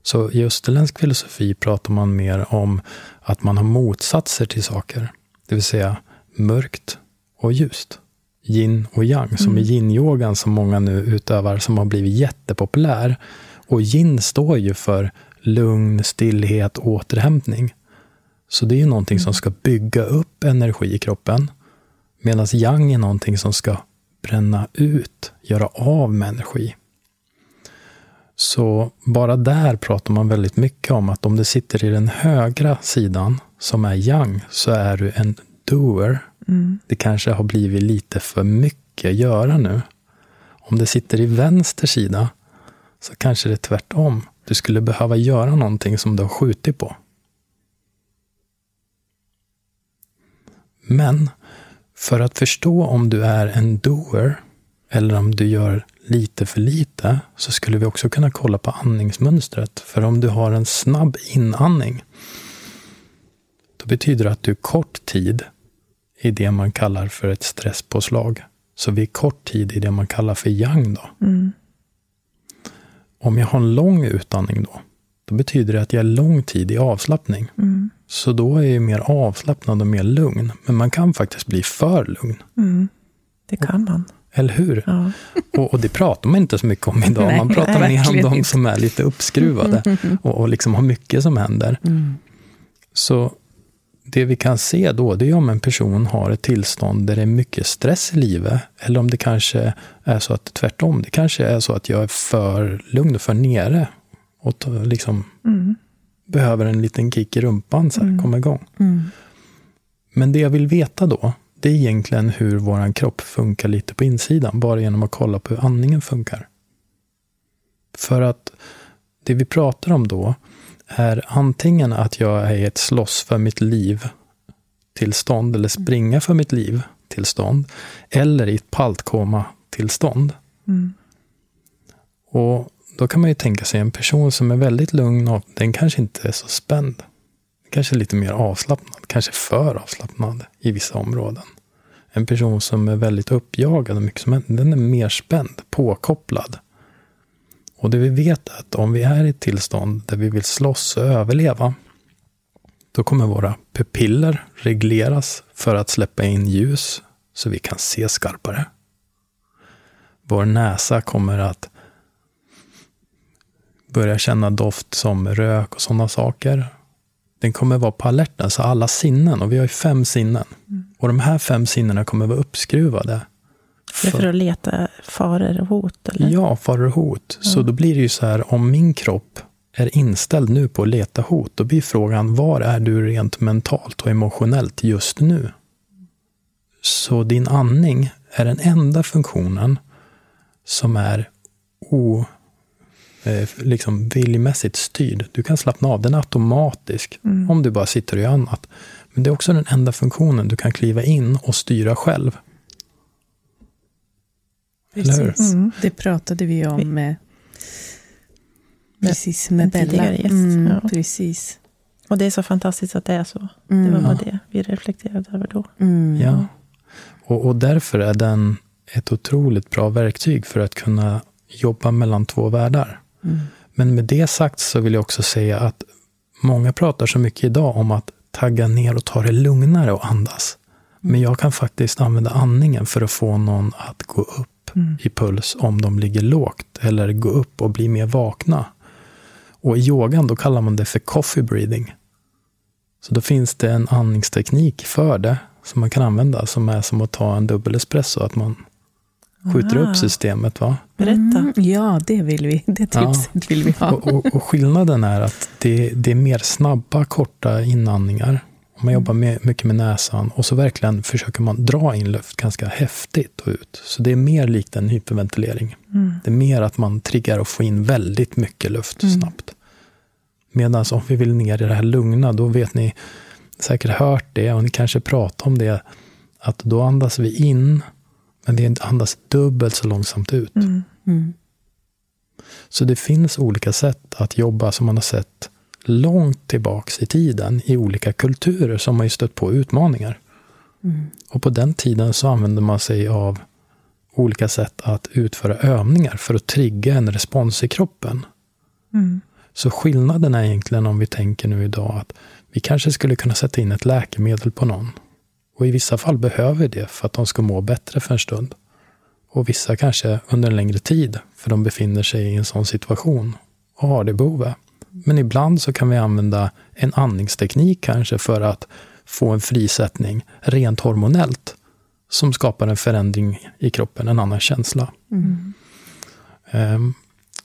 Så i österländsk filosofi pratar man mer om att man har motsatser till saker. Det vill säga mörkt och ljust. Yin och yang, som i yin-yogan som många nu utövar, som har blivit jättepopulär. Och yin står ju för lugn, stillhet, återhämtning. Så det är ju någonting som ska bygga upp energi i kroppen. Medan yang är någonting som ska bränna ut, göra av med energi. Så bara där pratar man väldigt mycket om att om det sitter i den högra sidan, som är yang, så är du en doer. Mm. Det kanske har blivit lite för mycket göra nu. Om det sitter i vänster sida, så kanske det är tvärtom. Du skulle behöva göra någonting som du har skjutit på. Men för att förstå om du är en doer eller om du gör lite för lite så skulle vi också kunna kolla på andningsmönstret. För om du har en snabb inandning då betyder det att du kort tid i det man kallar för ett stresspåslag. Så vi är kort tid i det man kallar för yang då. Mm. Om jag har en lång utandning då, då betyder det att jag är lång tid i avslappning. Mm. Så då är jag mer avslappnad och mer lugn. Men man kan faktiskt bli för lugn. Mm. Det kan man. Eller hur? Ja. Och, och det pratar man inte så mycket om idag. Nej, man pratar nej, mer om de inte. som är lite uppskruvade och, och liksom har mycket som händer. Mm. Så det vi kan se då, det är om en person har ett tillstånd där det är mycket stress i livet. Eller om det kanske är så att tvärtom, det kanske är så att jag är för lugn och för nere. Och liksom Mm. behöver en liten kick i rumpan så här, komma igång. Mm. Men det jag vill veta då, det är egentligen hur vår kropp funkar lite på insidan, bara genom att kolla på hur andningen funkar. För att det vi pratar om då är antingen att jag är i ett slåss för mitt liv tillstånd, eller springa för mitt liv tillstånd, eller i ett paltkoma tillstånd. Mm. Och då kan man ju tänka sig en person som är väldigt lugn och den kanske inte är så spänd. Kanske lite mer avslappnad, kanske för avslappnad i vissa områden. En person som är väldigt uppjagad och mycket som händer, den är mer spänd, påkopplad. Och det vi vet är att om vi är i ett tillstånd där vi vill slåss och överleva, då kommer våra pupiller regleras för att släppa in ljus så vi kan se skarpare. Vår näsa kommer att börja känna doft som rök och sådana saker. Den kommer vara på alerten, så alla sinnen, och vi har ju fem sinnen. Och de här fem sinnena kommer vara uppskruvade. Det är för att leta faror och hot? Eller? Ja, faror och hot. Så då blir det ju så här, om min kropp är inställd nu på att leta hot, då blir frågan var är du rent mentalt och emotionellt just nu? Så din andning är den enda funktionen som är o, liksom viljmässigt styrd. Du kan slappna av, den är automatisk mm. om du bara sitter och gör annat. Men det är också den enda funktionen du kan kliva in och styra själv. Precis. Mm. Det pratade vi om med, precis, med Bella. Gäst, mm, ja. Precis. Och det är så fantastiskt att det är så. Mm. Det var bara ja. det vi reflekterade över då. Mm. Ja. Och, och därför är den ett otroligt bra verktyg för att kunna jobba mellan två världar. Mm. Men med det sagt så vill jag också säga att många pratar så mycket idag om att tagga ner och ta det lugnare och andas. Men jag kan faktiskt använda andningen för att få någon att gå upp mm. i puls om de ligger lågt eller gå upp och bli mer vakna. Och i yogan då kallar man det för coffee breathing. Så då finns det en andningsteknik för det som man kan använda som är som att ta en dubbel espresso. Att man skjuter Aha. upp systemet. Va? Berätta. Mm, ja, det vill vi. Det tipset ja. vill vi ha. Och, och, och, skillnaden är att det, det, är mer snabba, korta inandningar. Man jobbar med, mycket med näsan och så verkligen försöker man dra in luft ganska häftigt och ut. Så det är mer likt en hyperventilering. Mm. Det är mer att man triggar och får in väldigt mycket luft mm. snabbt. Medan om vi vill ner i det här lugna, då vet ni säkert hört det och ni kanske pratar om det, att då andas vi in men det andas dubbelt så långsamt ut. Mm. Mm. Så det finns olika sätt att jobba som man har sett långt tillbaks i tiden i olika kulturer som har stött på utmaningar. Mm. Och på den tiden så använde man sig av olika sätt att utföra övningar för att trigga en respons i kroppen. Mm. Så skillnaden är egentligen om vi tänker nu idag att vi kanske skulle kunna sätta in ett läkemedel på någon och i vissa fall behöver det för att de ska må bättre för en stund. Och vissa kanske under en längre tid, för de befinner sig i en sån situation och har det behovet. Men ibland så kan vi använda en andningsteknik kanske för att få en frisättning rent hormonellt som skapar en förändring i kroppen, en annan känsla. Mm. Um,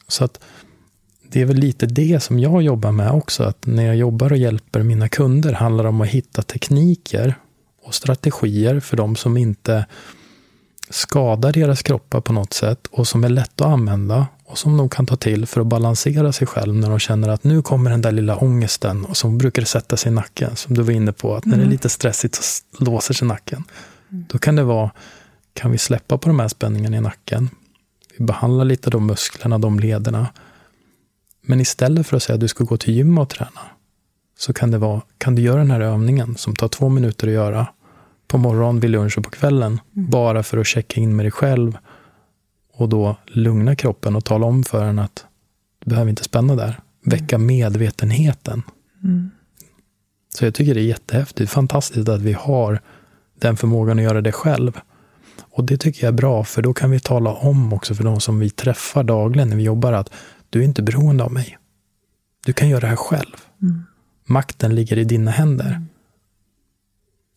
så att det är väl lite det som jag jobbar med också, att när jag jobbar och hjälper mina kunder handlar det om att hitta tekniker och strategier för de som inte skadar deras kroppar på något sätt och som är lätt att använda och som de kan ta till för att balansera sig själv när de känner att nu kommer den där lilla ångesten och som brukar sätta sig i nacken, som du var inne på, att när det är mm. lite stressigt så låser sig nacken. Mm. Då kan det vara, kan vi släppa på de här spänningarna i nacken? Vi behandlar lite de musklerna, de lederna. Men istället för att säga att du ska gå till gym och träna, så kan det vara, kan du göra den här övningen som tar två minuter att göra på morgonen, vid lunch och på kvällen. Mm. Bara för att checka in med dig själv och då lugna kroppen och tala om för den att du behöver inte spänna där. Väcka mm. medvetenheten. Mm. Så jag tycker det är jättehäftigt, fantastiskt att vi har den förmågan att göra det själv. Och det tycker jag är bra, för då kan vi tala om också för de som vi träffar dagligen när vi jobbar att du är inte beroende av mig. Du kan göra det här själv. Mm. Makten ligger i dina händer.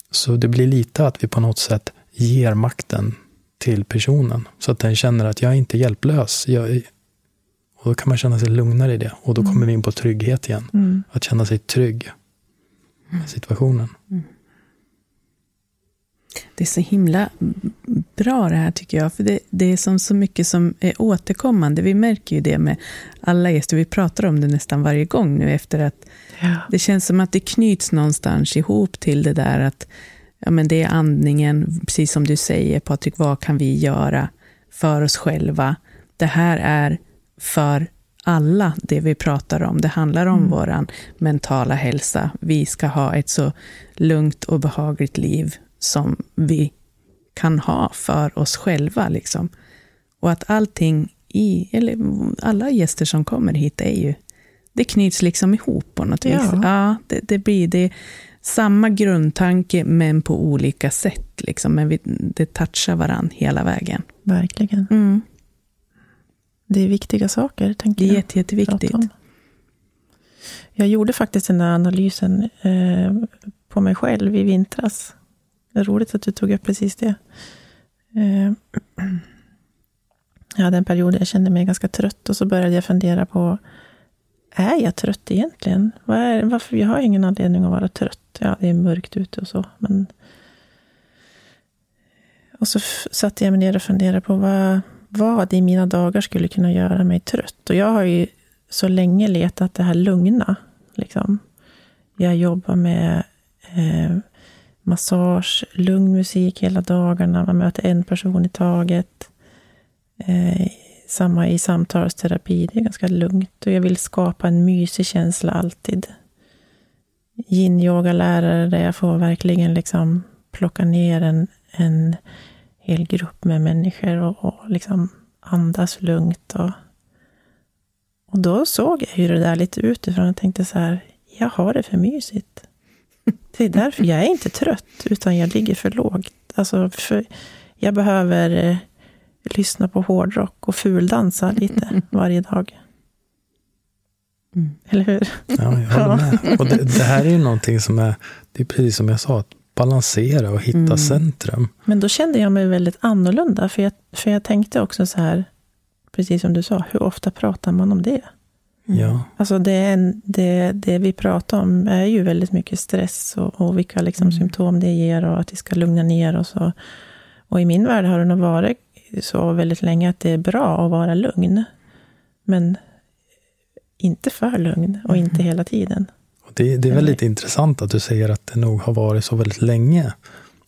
Mm. Så det blir lite att vi på något sätt ger makten till personen. Så att den känner att jag är inte hjälplös. Jag och då kan man känna sig lugnare i det. Och då mm. kommer vi in på trygghet igen. Mm. Att känna sig trygg med situationen. Mm. Det är så himla bra det här tycker jag, för det, det är som så mycket som är återkommande. Vi märker ju det med alla gäster, vi pratar om det nästan varje gång nu efter att ja. det känns som att det knyts någonstans ihop till det där att ja, men det är andningen, precis som du säger Patrik, vad kan vi göra för oss själva? Det här är för alla det vi pratar om. Det handlar om mm. vår mentala hälsa. Vi ska ha ett så lugnt och behagligt liv som vi kan ha för oss själva. Liksom. Och att allting i, eller alla gäster som kommer hit är ju, det knyts liksom ihop på något ja. vis. Ja, det, det blir det samma grundtanke men på olika sätt. Liksom. Men vi, det touchar varandra hela vägen. Verkligen. Mm. Det är viktiga saker, tänker jag. Det är jätte, jätteviktigt. Jag gjorde faktiskt den där analysen eh, på mig själv i vintras. Det är roligt att du tog upp precis det. Eh, jag hade en period där jag kände mig ganska trött och så började jag fundera på är jag trött egentligen? Vad är, varför? Jag har ingen anledning att vara trött. Ja, det är mörkt ute och så, men... Och så satte jag mig ner och funderade på vad, vad i mina dagar skulle kunna göra mig trött. Och jag har ju så länge letat det här lugna. Liksom. Jag jobbar med eh, massage, lugn musik hela dagarna. Man möter en person i taget. Eh, samma i samtalsterapi, det är ganska lugnt. Och jag vill skapa en mysig känsla alltid. Yin-yoga-lärare där jag får verkligen liksom plocka ner en, en hel grupp med människor och, och liksom andas lugnt. Och, och då såg jag hur det där lite utifrån och tänkte så här, jag har det för mysigt. Det är därför jag är inte trött, utan jag ligger för lågt. Alltså, för jag behöver eh, lyssna på hårdrock och fuldansa lite varje dag. Mm. Eller hur? Ja, jag håller med. Och det, det, här är ju någonting som är, det är precis som jag sa, att balansera och hitta mm. centrum. Men då kände jag mig väldigt annorlunda, för jag, för jag tänkte också så här, precis som du sa, hur ofta pratar man om det? Ja. Alltså det, det, det vi pratar om är ju väldigt mycket stress och, och vilka liksom mm. symptom det ger och att vi ska lugna ner oss. Och, och i min värld har det nog varit så väldigt länge att det är bra att vara lugn. Men inte för lugn och inte mm. hela tiden. Det, det är väldigt Eller? intressant att du säger att det nog har varit så väldigt länge.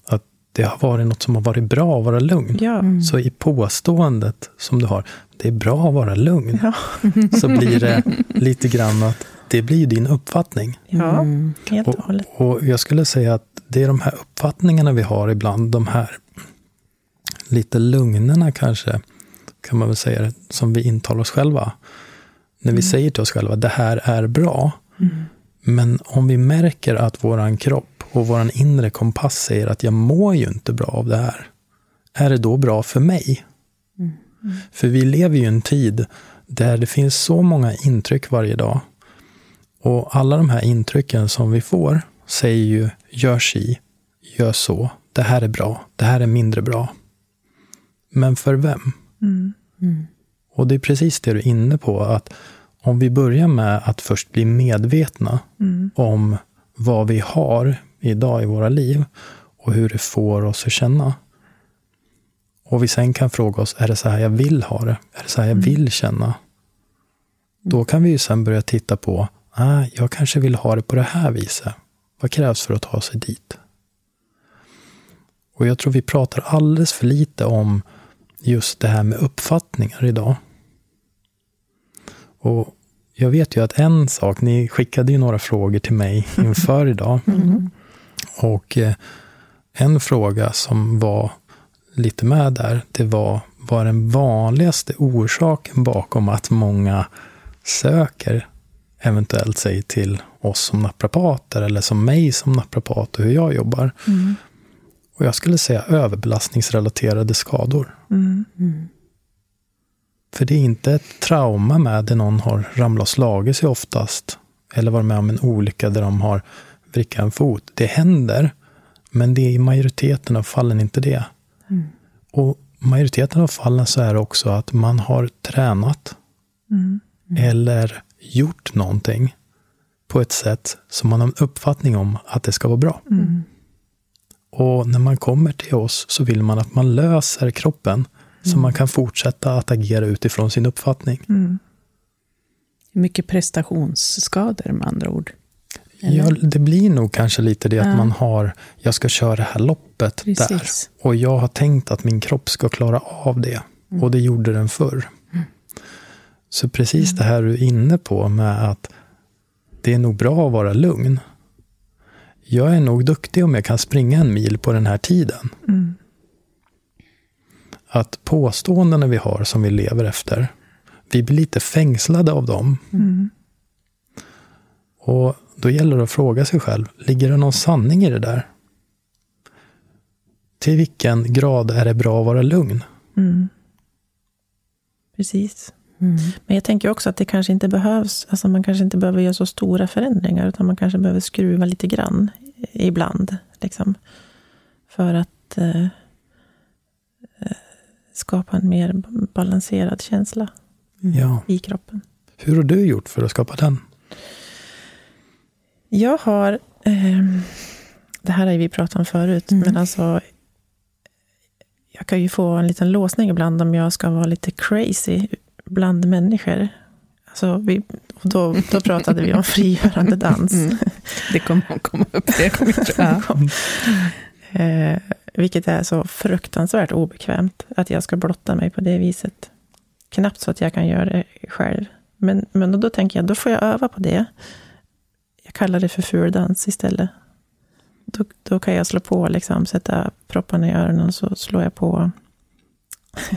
Att det har varit något som har varit bra att vara lugn. Ja. Mm. Så i påståendet som du har, det är bra att vara lugn, ja. så blir det lite grann att det blir din uppfattning. Ja, mm. helt och hållet. Och jag skulle säga att det är de här uppfattningarna vi har ibland, de här lite lugnerna kanske, kan man väl säga, som vi intalar oss själva. När vi mm. säger till oss själva, det här är bra. Mm. Men om vi märker att våran kropp och våran inre kompass säger att jag mår ju inte bra av det här. Är det då bra för mig? Mm. För vi lever ju i en tid där det finns så många intryck varje dag. Och alla de här intrycken som vi får säger ju, gör si, gör så, det här är bra, det här är mindre bra. Men för vem? Mm. Mm. Och det är precis det du är inne på, att om vi börjar med att först bli medvetna mm. om vad vi har idag i våra liv och hur det får oss att känna. Och vi sen kan fråga oss, är det så här jag vill ha det? Är det så här jag mm. vill känna? Då kan vi ju sen börja titta på, ah, jag kanske vill ha det på det här viset. Vad krävs för att ta sig dit? Och jag tror vi pratar alldeles för lite om just det här med uppfattningar idag. Och jag vet ju att en sak, ni skickade ju några frågor till mig inför idag. Mm. Och eh, en fråga som var lite med där, det var vad den vanligaste orsaken bakom att många söker eventuellt sig till oss som naprapater eller som mig som naprapat och hur jag jobbar. Mm. Och jag skulle säga överbelastningsrelaterade skador. Mm. Mm. För det är inte ett trauma med det någon har ramlat och slagit sig oftast. Eller varit med om en olycka där de har vrickat en fot. Det händer, men det är i majoriteten av fallen inte det. Mm. Och majoriteten av fallen så är det också att man har tränat mm. Mm. eller gjort någonting på ett sätt som man har en uppfattning om att det ska vara bra. Mm. Och när man kommer till oss så vill man att man löser kroppen mm. så man kan fortsätta att agera utifrån sin uppfattning. Mm. Mycket prestationsskador med andra ord. Ja, det blir nog kanske lite det ja. att man har, jag ska köra det här loppet Precis. där. Och jag har tänkt att min kropp ska klara av det. Mm. Och det gjorde den förr. Mm. Så precis mm. det här du är inne på med att det är nog bra att vara lugn jag är nog duktig om jag kan springa en mil på den här tiden. Mm. Att påståendena vi har som vi lever efter, vi blir lite fängslade av dem. Mm. Och då gäller det att fråga sig själv, ligger det någon sanning i det där? Till vilken grad är det bra att vara lugn? Mm. Precis. Mm. Men jag tänker också att det kanske inte behövs, alltså man kanske inte behöver göra så stora förändringar, utan man kanske behöver skruva lite grann ibland. Liksom, för att eh, eh skapa en mer balanserad känsla ja. i kroppen. Hur har du gjort för att skapa den? Jag har, eh, det här har vi pratat om förut, mm. men alltså jag kan ju få en liten låsning ibland om jag ska vara lite crazy bland människor. Alltså vi, och då, då pratade vi om frigörande dans. Mm. Det kommer att komma upp det kommer jag eh, Vilket är så fruktansvärt obekvämt, att jag ska blotta mig på det viset. Knappt så att jag kan göra det själv. Men, men då tänker jag, då får jag öva på det. Jag kallar det för fuldans istället. Då, då kan jag slå på, liksom, sätta propparna i öronen och så slår jag på.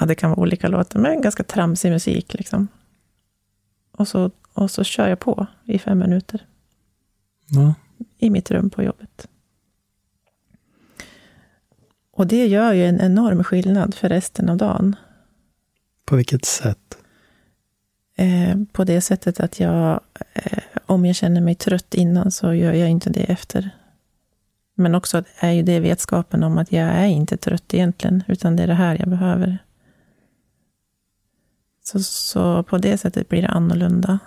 ja, det kan vara olika låtar, men ganska tramsig musik. Liksom. Och, så, och så kör jag på i fem minuter. Ja. I mitt rum på jobbet. Och det gör ju en enorm skillnad för resten av dagen. På vilket sätt? Eh, på det sättet att jag, eh, om jag känner mig trött innan så gör jag inte det efter. Men också är ju det vetskapen om att jag är inte trött egentligen, utan det är det här jag behöver. Så, så på det sättet blir det annorlunda.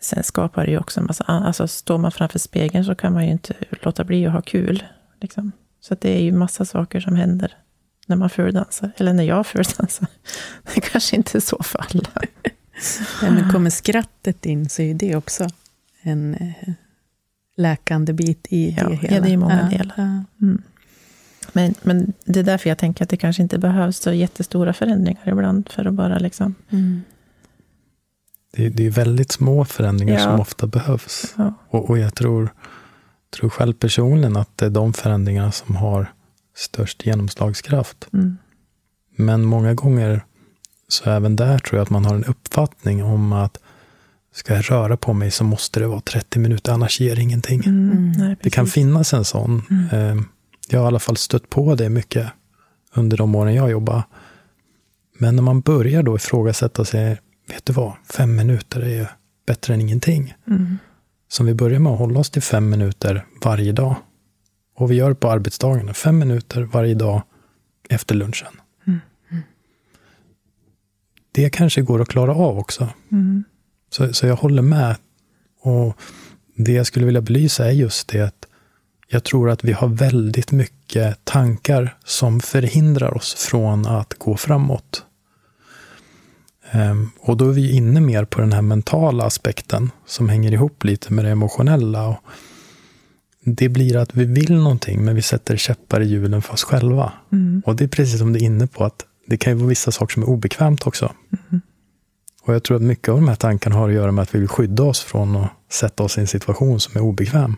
Sen skapar det ju också en massa, alltså står man framför spegeln så kan man ju inte låta bli att ha kul. Liksom. Så det är ju massa saker som händer när man fuldansar. Eller när jag fuldansar. Det kanske inte är så för alla. Ja, men kommer skrattet in så är det också en eh, läkande bit i ja, det hela. Ja, det är många ja, delar. Ja. Mm. Men, men det är därför jag tänker att det kanske inte behövs så jättestora förändringar ibland, för att bara liksom... Mm. Det, det är väldigt små förändringar som ofta behövs. Och, och jag tror, tror själv personligen att det är de förändringarna som har störst genomslagskraft. Mm. Men många gånger, så även där tror jag att man har en uppfattning om att ska jag röra på mig så måste det vara 30 minuter, annars ger det ingenting. Mm, mm. nej, det kan finnas en sån. Mm. Eh, jag har i alla fall stött på det mycket under de åren jag jobbar. Men när man börjar då ifrågasätta sig, vet du vad, fem minuter är ju bättre än ingenting. Mm. Så om vi börjar med att hålla oss till fem minuter varje dag, och vi gör det på arbetsdagarna, fem minuter varje dag efter lunchen. Mm. Det kanske går att klara av också. Mm. Så, så jag håller med. Och det jag skulle vilja belysa är just det att jag tror att vi har väldigt mycket tankar som förhindrar oss från att gå framåt. Um, och då är vi inne mer på den här mentala aspekten som hänger ihop lite med det emotionella. Och det blir att vi vill någonting, men vi sätter käppar i hjulen för oss själva. Mm. Och det är precis som du är inne på, att det kan ju vara vissa saker som är obekvämt också. Mm. Och jag tror att mycket av de här tankarna har att göra med att vi vill skydda oss från att sätta oss i en situation som är obekväm.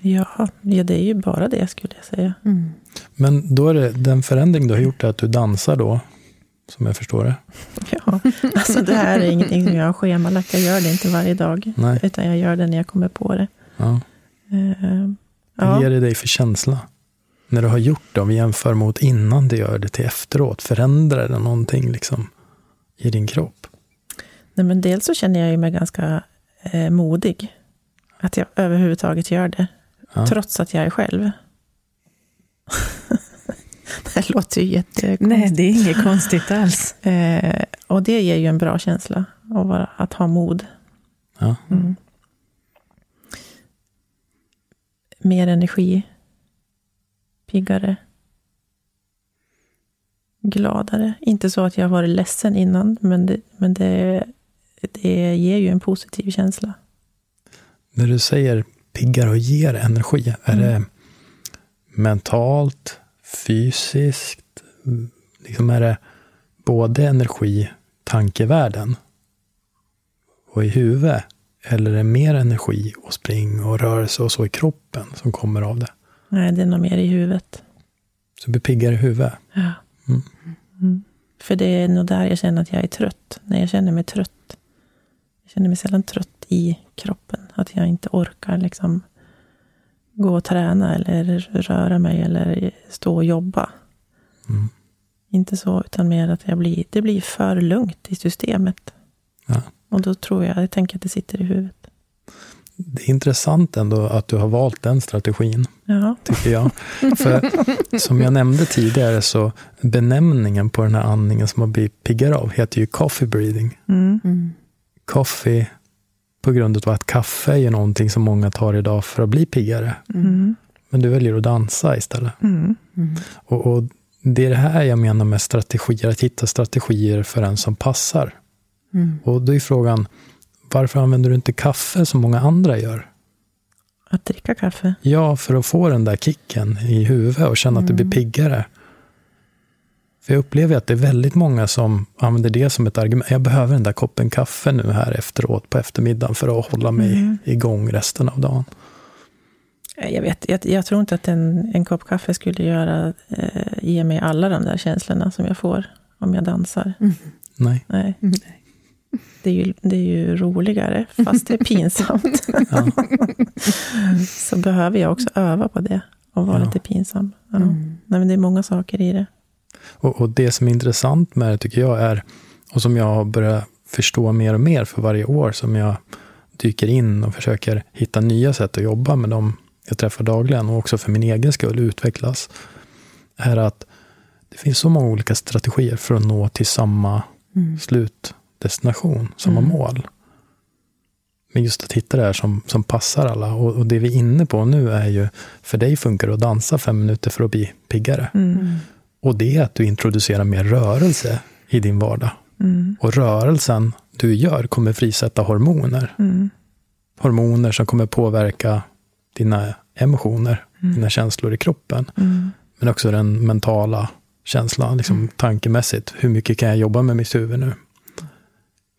Ja, ja det är ju bara det skulle jag säga. Mm. Men då är det den förändring du har gjort är att du dansar då, som jag förstår det? Ja, alltså det här är ingenting som jag har schemalagt. Jag gör det inte varje dag, Nej. utan jag gör det när jag kommer på det. Ja. Vad ger det dig för känsla? När du har gjort det, om vi jämför mot innan du gör det till efteråt, förändrar det någonting liksom i din kropp? Nej, men dels så känner jag mig ganska eh, modig. Att jag överhuvudtaget gör det. Ja. Trots att jag är själv. det låter ju jättekonstigt. Nej, det är inget konstigt alls. Eh, och det ger ju en bra känsla, att, vara, att ha mod. Ja. Mm. Mer energi. Piggare. Gladare. Inte så att jag har varit ledsen innan, men det, men det, det ger ju en positiv känsla. När du säger piggare och ger energi, är mm. det mentalt, fysiskt? Liksom är det både energi, tankevärlden och i huvudet? Eller är det mer energi och spring och rörelse och så i kroppen som kommer av det? Nej, det är nog mer i huvudet. Så du blir piggare i huvudet? Ja. Mm. Mm. För det är nog där jag känner att jag är trött. När jag känner mig trött. Jag känner mig sällan trött i kroppen. Att jag inte orkar liksom gå och träna eller röra mig eller stå och jobba. Mm. Inte så, utan mer att jag blir, det blir för lugnt i systemet. Ja. Och då tror jag, jag tänker att det sitter i huvudet. det är intressant ändå att du har valt den strategin, Ja. tycker jag. För som jag nämnde tidigare, så benämningen på den här andningen som man blir piggare av heter ju coffee breathing. Mm. Mm. Coffee på grund av att kaffe är ju någonting som många tar idag för att bli piggare. Mm. Men du väljer att dansa istället. Mm. Mm. Och, och det är det här jag menar med strategier, att hitta strategier för en som passar. Mm. Och då är frågan, varför använder du inte kaffe som många andra gör? Att dricka kaffe. Ja, för att få den där kicken i huvudet och känna att du blir Mm. piggare. För jag upplever att det är väldigt många som använder det som ett argument. Jag behöver den där koppen kaffe nu här efteråt på eftermiddagen för att hålla mig Mm. igång resten av dagen. Jag, vet, jag, jag tror inte att en, en kopp kaffe skulle göra, eh, ge mig alla de där känslorna som jag får om jag dansar. Mm. Nej. Nej. Mm. Det är, ju, det är ju roligare, fast det är pinsamt. Ja. så behöver jag också öva på det och vara Ja. lite pinsam. Ja. Mm. Nej, men det är många saker i det. Och, och det som är intressant med det tycker jag är, och som jag har börjat förstå mer och mer för varje år som jag dyker in och försöker hitta nya sätt att jobba med dem jag träffar dagligen och också för min egen skull utvecklas, är att det finns så många olika strategier för att nå till samma Mm. Slutdestination, samma Mm. mål. Men just att hitta det här som, som passar alla. Och, och det vi är inne på nu är ju, för dig funkar det att dansa fem minuter för att bli piggare. Mm. Mm. Och det är att du introducerar mer rörelse i din vardag. Mm. Och rörelsen du gör kommer frisätta hormoner. Mm. Hormoner som kommer påverka dina emotioner, dina känslor i kroppen. Mm. Men också den mentala känslan, liksom tankemässigt. Hur mycket kan jag jobba med mitt huvud nu?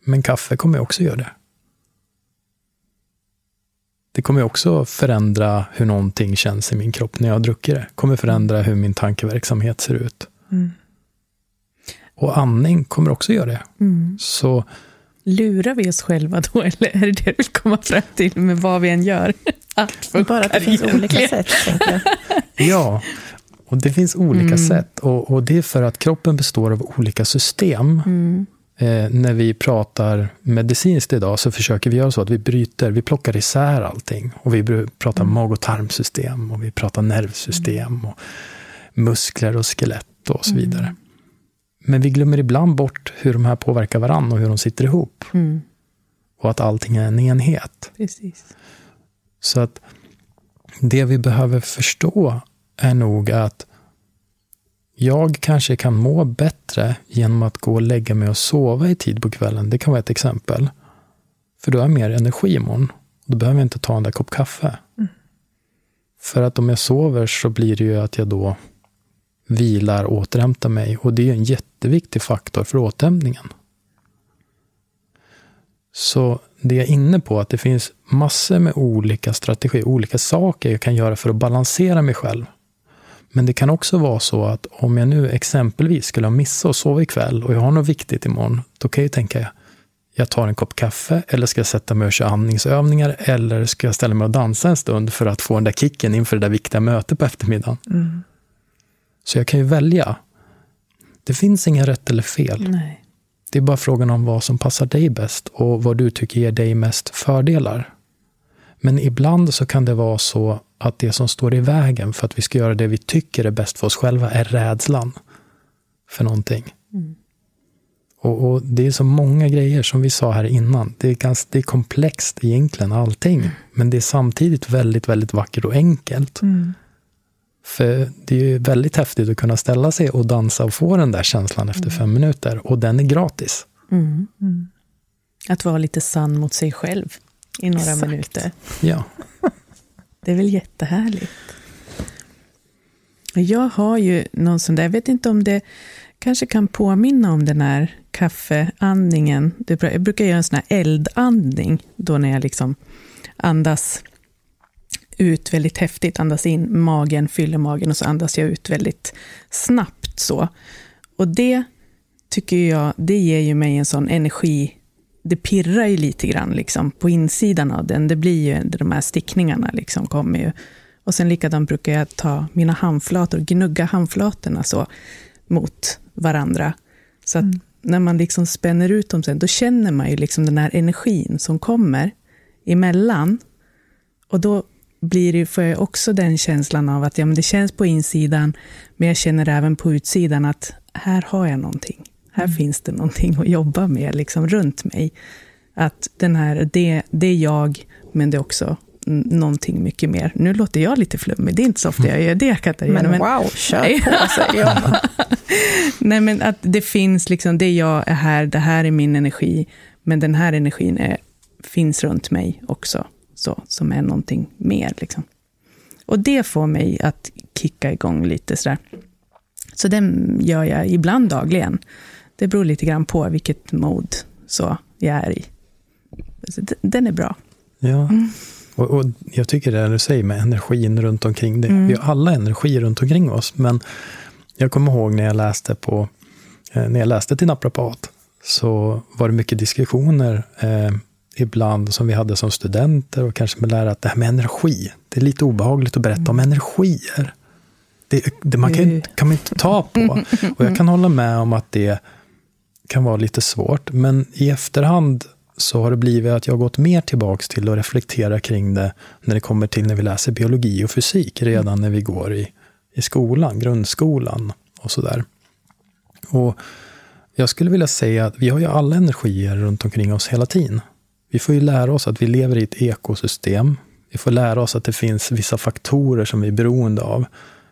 Men kaffe kommer också göra det. Det kommer också förändra hur någonting känns i min kropp när jag druckit det. kommer förändra hur min tankeverksamhet ser ut. Mm. Och andning kommer också göra det. Mm. Så Lurar vi oss själva då, eller är det det du vill komma fram till med vad vi än gör? Allt Bara att det finns olika sätt, tänker jag. ja, och det finns olika Mm. sätt. Och, och det är för att kroppen består av olika system. Mm. Eh, när vi pratar medicinskt idag så försöker vi göra så att vi bryter, vi plockar isär allting. Och vi pratar Mm. mag och tarmsystem och vi pratar nervsystem och muskler och skelett och så vidare. Mm. Men vi glömmer ibland bort hur de här påverkar varandra och hur de sitter ihop. Mm. Och att allting är en enhet. Precis. Så att det vi behöver förstå är nog att jag kanske kan må bättre genom att gå och lägga mig och sova i tid på kvällen. Det kan vara ett exempel. För då har jag mer energi imorgon. Då behöver jag inte ta en där kopp kaffe. För att om jag sover så blir det ju att jag då vilar, återhämtar mig. Och det är en jätteviktig faktor för återhämtningen. Så det jag är inne på att det finns massor med olika strategier, olika saker jag kan göra för att balansera mig själv. Men det kan också vara så att om jag nu exempelvis skulle ha missat att sova ikväll och jag har något viktigt imorgon, då kan jag ju tänka, jag tar en kopp kaffe eller ska jag sätta mig och köra andningsövningar eller ska jag ställa mig och dansa en stund för att få den där kicken inför det där viktiga mötet på eftermiddagen. Mm. Så jag kan ju välja. Det finns inga rätt eller fel. Nej. Det är bara frågan om vad som passar dig bäst och vad du tycker ger dig mest fördelar. Men ibland så kan det vara så att det som står i vägen för att vi ska göra det vi tycker är bäst för oss själva är rädslan för någonting. Mm. Och, och Det är så många grejer som vi sa här innan. Det är, ganska, det är komplext egentligen allting. Men det är samtidigt väldigt, väldigt vackert och enkelt. Mm. För det är ju väldigt häftigt att kunna ställa sig och dansa och få den där känslan efter fem minuter. Och den är gratis. Mm. Mm. Att vara lite sann mot sig själv i några Exakt. minuter. Ja. Det är väl jättehärligt. Jag har ju någon sån där, jag vet inte om det kanske kan påminna om den här kaffeandningen. Jag brukar göra en sån här eldandning, då när jag liksom andas ut väldigt häftigt, andas in magen, fyller magen och så andas jag ut väldigt snabbt så. Och det tycker jag, det ger ju mig en sån energi, det pirrar ju lite grann liksom på insidan av den. Det blir ju, de här stickningarna liksom kommer ju. Och sen likadant brukar jag ta mina handflator, gnugga handflatorna så mot varandra. Så att när man liksom spänner ut dem sen, då känner man ju liksom den här energin som kommer emellan. Och då blir det, får jag också den känslan av att ja, men det känns på insidan, men jag känner även på utsidan att här har jag någonting. Här mm. finns det någonting att jobba med liksom, runt mig. Att den här, det, det är jag, men det är också någonting mycket mer. Nu låter jag lite flummig, det är inte så ofta jag gör det Katarina. Men, men wow, kör på säger jag. Nej men att det finns liksom, det jag är här, det här är min energi, men den här energin är, finns runt mig också, så, som är någonting mer. Liksom. Och det får mig att kicka igång lite sådär. Så den gör jag ibland dagligen. Det beror lite grann på vilket mode så jag är i. Den är bra. Ja. Mm. Och, och, jag tycker det du säger med energin runt omkring det. Mm. Vi har alla energi runt omkring oss. Men jag kommer ihåg när jag läste på eh, när jag läste till naprapat så var det mycket diskussioner eh, ibland som vi hade som studenter och kanske med lärare att det här med energi, det är lite obehagligt att berätta mm. om energier. Det, det man kan, kan man inte ta på. Och jag kan hålla med om att det kan vara lite svårt, men i efterhand så har det blivit att jag gått mer tillbaks till att reflektera kring det när det kommer till när vi läser biologi och fysik, redan när vi går i, i skolan, grundskolan och sådär. Och jag skulle vilja säga att vi har ju alla energier runt omkring oss hela tiden. Vi får ju lära oss att vi lever i ett ekosystem. Vi får lära oss att det finns vissa faktorer som vi är beroende av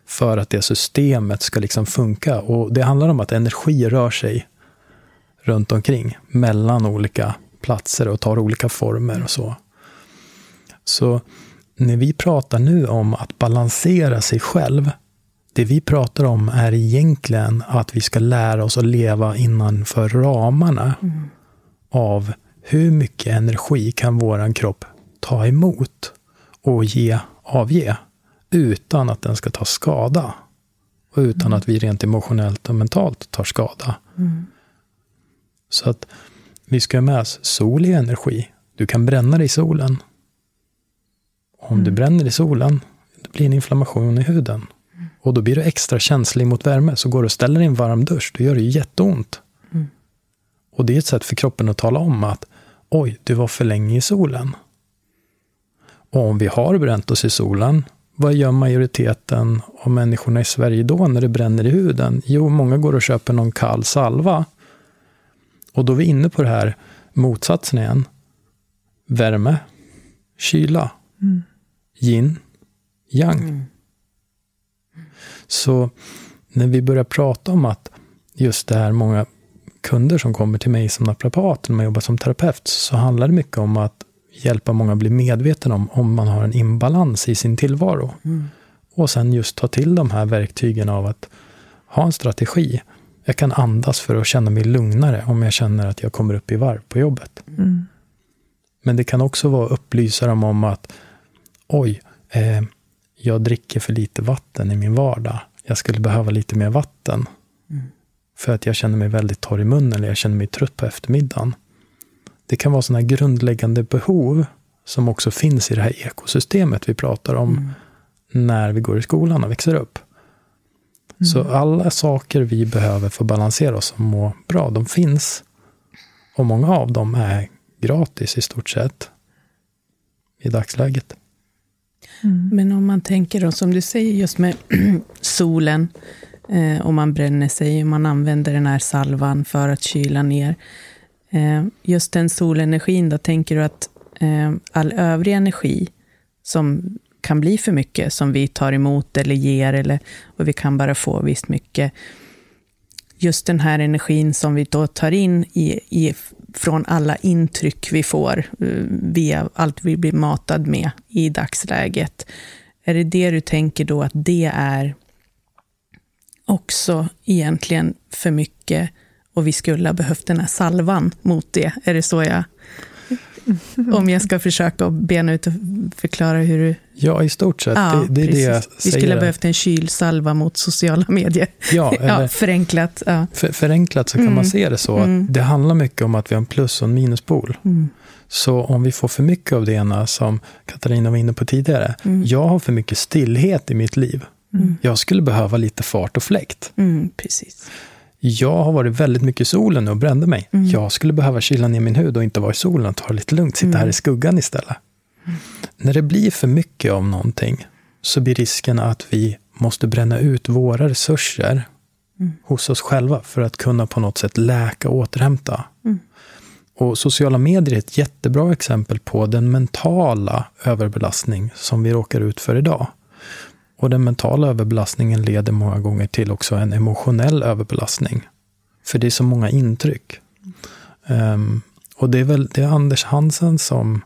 för att det systemet ska liksom funka. Och det handlar om att energi rör sig runt omkring, mellan olika platser och tar olika former och så. Så när vi pratar nu om att balansera sig själv, det vi pratar om är egentligen att vi ska lära oss att leva innanför ramarna mm. av hur mycket energi kan våran kropp ta emot och ge, avge utan att den ska ta skada. Och utan mm. att vi rent emotionellt och mentalt tar skada. Mm. Så att vi ska ha med oss sol i energi. Du kan bränna dig i solen. Om mm. du bränner i solen, det blir en inflammation i huden. Mm. Och då blir du extra känslig mot värme. Så går du och ställer dig i en varm dusch, då gör det jätteont. Mm. Och det är ett sätt för kroppen att tala om att oj, du var för länge i solen. Och om vi har bränt oss i solen, vad gör majoriteten av människorna i Sverige då när det bränner i huden? Jo, många går och köper någon kall salva och då är vi inne på det här motsatsen igen. Värme, kyla, mm. yin, yang. Mm. Så när vi börjar prata om att just det här många kunder som kommer till mig som naprapat, när man jobbar som terapeut, så handlar det mycket om att hjälpa många att bli medveten om om man har en imbalans i sin tillvaro. Mm. Och sen just ta till de här verktygen av att ha en strategi. Jag kan andas för att känna mig lugnare om jag känner att jag kommer upp i varv på jobbet. Mm. Men det kan också vara upplysa dem om att oj, eh, jag dricker för lite vatten i min vardag. Jag skulle behöva lite mer vatten. Mm. För att jag känner mig väldigt torr i munnen eller jag känner mig trött på eftermiddagen. Det kan vara sådana grundläggande behov som också finns i det här ekosystemet vi pratar om mm. när vi går i skolan och växer upp. Så mm. alla saker vi behöver för att balansera oss och må bra, de finns. Och många av dem är gratis i stort sett i dagsläget. Mm. Men om man tänker då, som du säger, just med solen, eh, om man bränner sig, man använder den här salvan för att kyla ner. Eh, just den solenergin, då tänker du att eh, all övrig energi som kan bli för mycket som vi tar emot eller ger, eller, och vi kan bara få visst mycket. Just den här energin som vi då tar in i, i, från alla intryck vi får eh, via allt vi blir matad med i dagsläget. Är det det du tänker då att det är också egentligen för mycket och vi skulle ha behövt den här salvan mot det? Är det så jag om jag ska försöka bena ut och förklara hur du... Ja, i stort sett. Ja, det, det är det jag säger. Vi skulle ha behövt en kylsalva mot sociala medier. Ja, ja förenklat. Ja. För, förenklat så kan mm. man se det så. Mm. Att det handlar mycket om att vi har en plus och en minuspol. Mm. Så om vi får för mycket av det ena, som Katarina var inne på tidigare. Mm. Jag har för mycket stillhet i mitt liv. Mm. Jag skulle behöva lite fart och fläkt. Mm, precis. Jag har varit väldigt mycket i solen och brände mig. Mm. Jag skulle behöva kyla ner min hud och inte vara i solen och ta det lite lugnt, sitta mm. här i skuggan istället. Mm. när det blir för mycket av någonting så blir risken att vi måste bränna ut våra resurser mm. hos oss själva för att kunna på något sätt läka och återhämta. Mm. Och sociala medier är ett jättebra exempel på den mentala överbelastning som vi råkar ut för idag. Och den mentala överbelastningen leder många gånger till också en emotionell överbelastning. För det är så många intryck. Um, och det är väl det är Anders Hansen som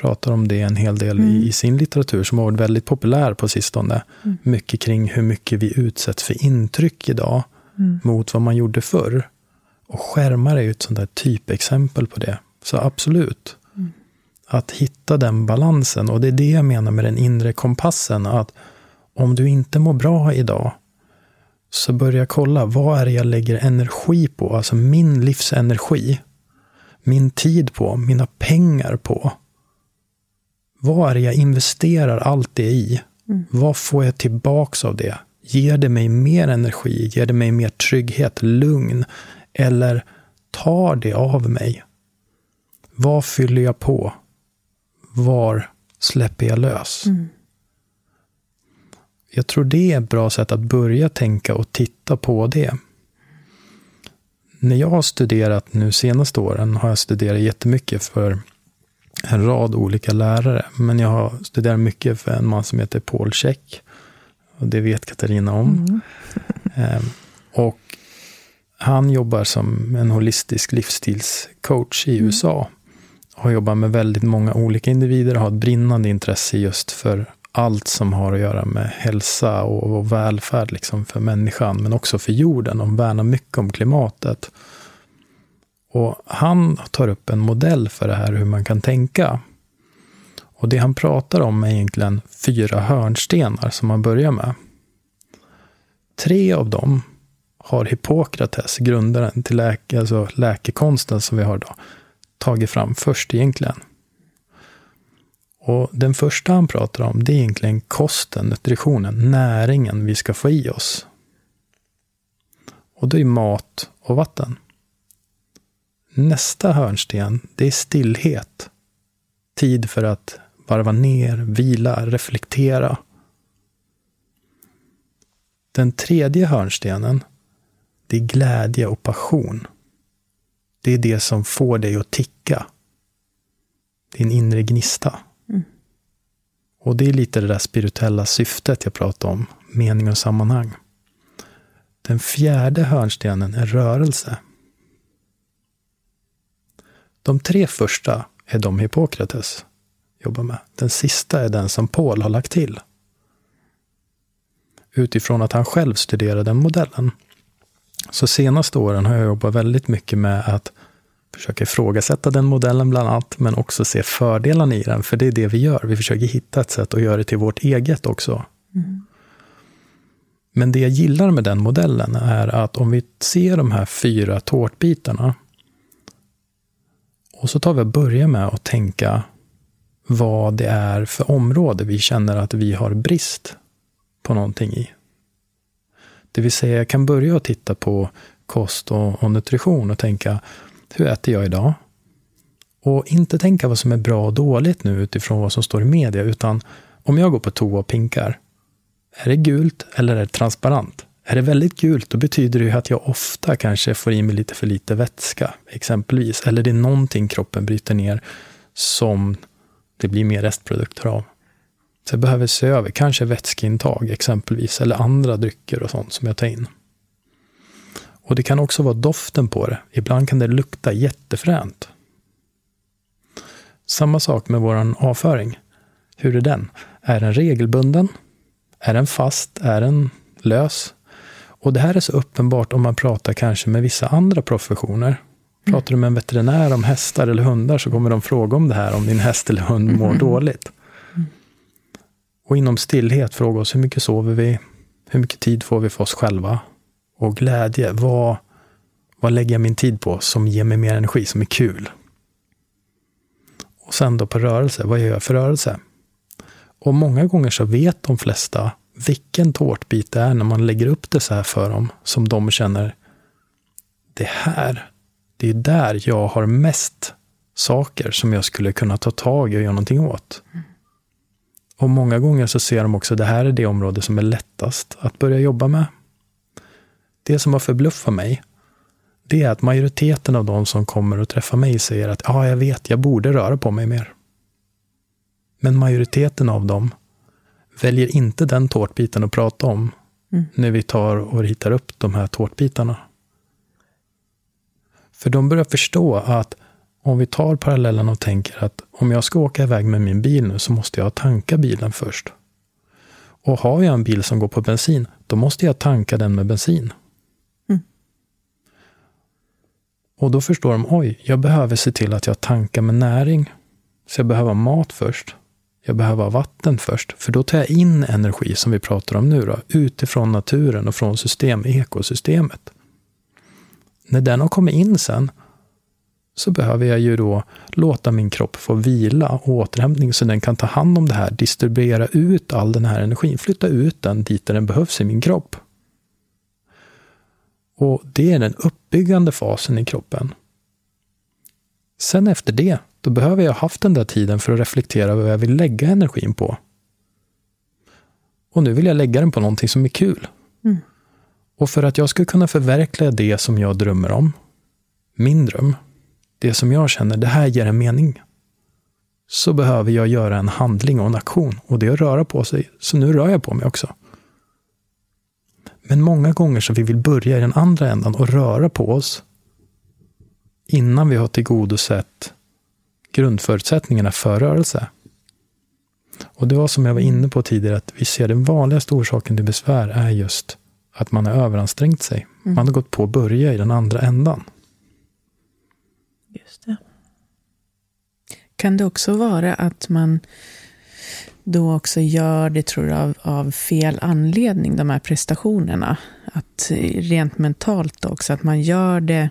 pratar om det en hel del mm. i, i, sin litteratur, som har varit väldigt populär på sistone. Mm. Mycket kring hur mycket vi utsätts för intryck idag mm. mot vad man gjorde förr. Och skärmar är ju ett sånt där typexempel på det. Så absolut. Mm. Att hitta den balansen. Och det är det jag menar med den inre kompassen. Att om du inte mår bra idag, så börja kolla, vad är det jag lägger energi på? Alltså min livsenergi. Min tid på, mina pengar på. Vad är det jag investerar allt det i? Mm. Vad får jag tillbaks av det? Ger det mig mer energi? Ger det mig mer trygghet, lugn? Eller tar det av mig? Vad fyller jag på? Var släpper jag lös? Mm. Jag tror det är ett bra sätt att börja tänka och titta på det. När jag har studerat nu senaste åren har jag studerat jättemycket för en rad olika lärare. Men jag har studerat mycket för en man som heter Paul Check. Och det vet Katarina om. Mm. Ehm, och han jobbar som en holistisk livsstilscoach i mm. USA. Och jobbar med väldigt många olika individer och har ett brinnande intresse just för allt som har att göra med hälsa och, och välfärd liksom för människan, men också för jorden. De värnar mycket om klimatet. Och han tar upp en modell för det här, hur man kan tänka. Och det han pratar om är egentligen fyra hörnstenar som man börjar med. Tre av dem har Hippokrates, grundaren till läke, alltså läkekonsten som vi har idag, tagit fram först egentligen. Och Den första han pratar om, det är egentligen kosten, nutritionen, näringen vi ska få i oss. Och det är mat och vatten. Nästa hörnsten, det är stillhet. Tid för att varva ner, vila, reflektera. Den tredje hörnstenen, det är glädje och passion. Det är det som får dig att ticka. Din inre gnista. Och det är lite det där spirituella syftet jag pratade om, mening och sammanhang. Den fjärde hörnstenen är rörelse. De tre första är de Hippokrates jobbar med. Den sista är den som Paul har lagt till. Utifrån att han själv studerade den modellen. Så senaste åren har jag jobbat väldigt mycket med att försöka ifrågasätta den modellen bland annat, men också se fördelarna i den. För det är det vi gör. Vi försöker hitta ett sätt att göra det till vårt eget också. Mm. Men det jag gillar med den modellen är att om vi ser de här fyra tårtbitarna och så tar vi och börjar med att tänka vad det är för område vi känner att vi har brist på någonting i. Det vill säga, jag kan börja att titta på kost och, och nutrition och tänka, hur äter jag idag? Och inte tänka vad som är bra och dåligt nu utifrån vad som står i media, utan om jag går på toa och pinkar, är det gult eller är det transparent? Är det väldigt gult, då betyder det ju att jag ofta kanske får i mig lite för lite vätska, exempelvis. Eller det är någonting kroppen bryter ner som det blir mer restprodukter av. Så jag behöver se över, kanske vätskeintag exempelvis, eller andra drycker och sånt som jag tar in. Och det kan också vara doften på det. Ibland kan det lukta jättefränt. Samma sak med vår avföring. Hur är den? Är den regelbunden? Är den fast? Är den lös? Och det här är så uppenbart om man pratar kanske med vissa andra professioner. Pratar du med en veterinär om hästar eller hundar så kommer de fråga om det här, om din häst eller hund mår mm. dåligt. Och inom stillhet fråga oss hur mycket sover vi? Hur mycket tid får vi för oss själva? Och glädje, vad, vad lägger jag min tid på som ger mig mer energi, som är kul? Och sen då på rörelse, vad gör jag för rörelse? Och många gånger så vet de flesta vilken tårtbit det är när man lägger upp det så här för dem, som de känner, det här, det är där jag har mest saker som jag skulle kunna ta tag i och göra någonting åt. Och många gånger så ser de också att det här är det område som är lättast att börja jobba med. Det som har förbluffat mig, det är att majoriteten av de som kommer och träffar mig säger att ja, jag vet, jag borde röra på mig mer. Men majoriteten av dem väljer inte den tårtbiten att prata om mm. när vi tar och ritar upp de här tårtbitarna. För de börjar förstå att om vi tar parallellen och tänker att om jag ska åka iväg med min bil nu så måste jag tanka bilen först. Och har jag en bil som går på bensin, då måste jag tanka den med bensin. Mm. Och då förstår de, oj, jag behöver se till att jag tankar med näring. Så jag behöver mat först. Jag behöver vatten först, för då tar jag in energi som vi pratar om nu, då, utifrån naturen och från system, ekosystemet. När den har kommit in sen, så behöver jag ju då låta min kropp få vila och återhämtning så den kan ta hand om det här, distribuera ut all den här energin, flytta ut den dit där den behövs i min kropp. Och det är den uppbyggande fasen i kroppen. Sen efter det, då behöver jag ha haft den där tiden för att reflektera vad jag vill lägga energin på. Och nu vill jag lägga den på någonting som är kul. Mm. Och för att jag ska kunna förverkliga det som jag drömmer om, min dröm, det som jag känner, det här ger en mening, så behöver jag göra en handling och en aktion. Och det är att röra på sig. Så nu rör jag på mig också. Men många gånger så vi vill börja i den andra ändan och röra på oss innan vi har tillgodosett grundförutsättningarna för rörelse. Och det var som jag var inne på tidigare, att vi ser den vanligaste orsaken till besvär är just att man har överansträngt sig. Mm. Man har gått på att börja i den andra ändan. Just det. Kan det också vara att man då också gör det, tror jag, av, av fel anledning, de här prestationerna? Att eh, rent mentalt också, att man gör det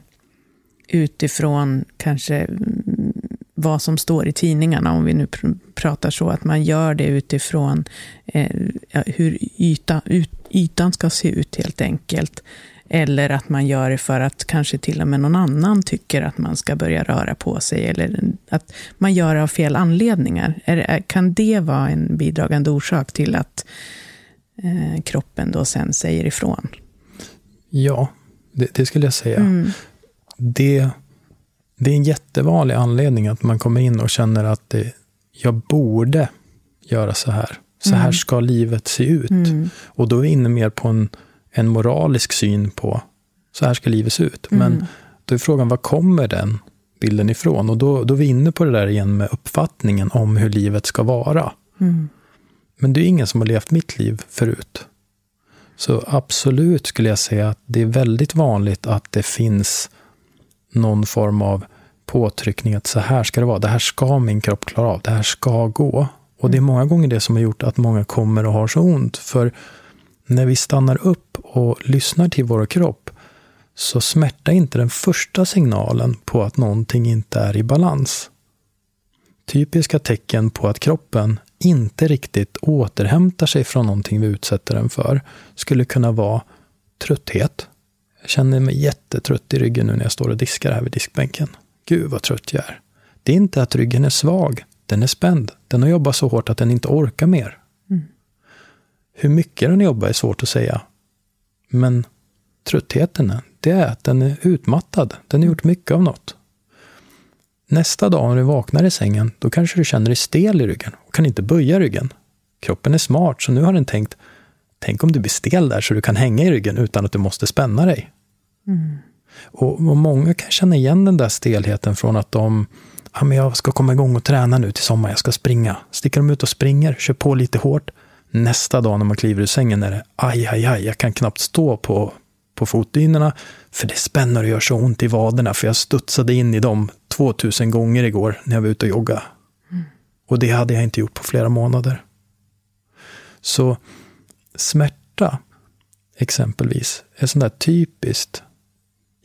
utifrån kanske mm, vad som står i tidningarna, om vi nu pr pratar så, att man gör det utifrån eh, hur yta, ut, ytan ska se ut helt enkelt. Eller att man gör det för att kanske till och med någon annan tycker att man ska börja röra på sig. Eller att man gör det av fel anledningar. Är, kan det vara en bidragande orsak till att eh, kroppen då sen säger ifrån? Ja, det, det skulle jag säga. Mm. Det, det är en jättevanlig anledning att man kommer in och känner att det, jag borde göra så här. Så här mm. ska livet se ut. Mm. Och då är vi inne mer på en en moralisk syn på så här ska livet se ut. Mm. Men då är frågan, var kommer den bilden ifrån? Och då, då är vi inne på det där igen med uppfattningen om hur livet ska vara. Mm. Men det är ingen som har levt mitt liv förut. Så absolut skulle jag säga att det är väldigt vanligt att det finns någon form av påtryckning att så här ska det vara. Det här ska min kropp klara av. Det här ska gå. Och det är många gånger det som har gjort att många kommer och har så ont. För när vi stannar upp och lyssnar till vår kropp så smärta inte den första signalen på att någonting inte är i balans. Typiska tecken på att kroppen inte riktigt återhämtar sig från någonting vi utsätter den för skulle kunna vara trötthet. Jag känner mig jättetrött i ryggen nu när jag står och diskar här vid diskbänken. Gud vad trött jag är. Det är inte att ryggen är svag. Den är spänd. Den har jobbat så hårt att den inte orkar mer. Hur mycket den jobbar är svårt att säga. Men tröttheten, det är att den är utmattad. Den har gjort mycket av något. Nästa dag när du vaknar i sängen, då kanske du känner dig stel i ryggen och kan inte böja ryggen. Kroppen är smart, så nu har den tänkt, tänk om du blir stel där så du kan hänga i ryggen utan att du måste spänna dig. Mm. Och, och, många kan känna igen den där stelheten från att de, ja men jag ska komma igång och träna nu till sommar, jag ska springa. Sticker de ut och springer, kör på lite hårt, Nästa dag när man kliver ur sängen är det aj, aj, aj, jag kan knappt stå på, på fotdynorna för det spänner och gör så ont i vaderna för jag studsade in i dem 2000 gånger igår när jag var ute och jogga. Mm. Och det hade jag inte gjort på flera månader. Så smärta, exempelvis, är sånt där typiskt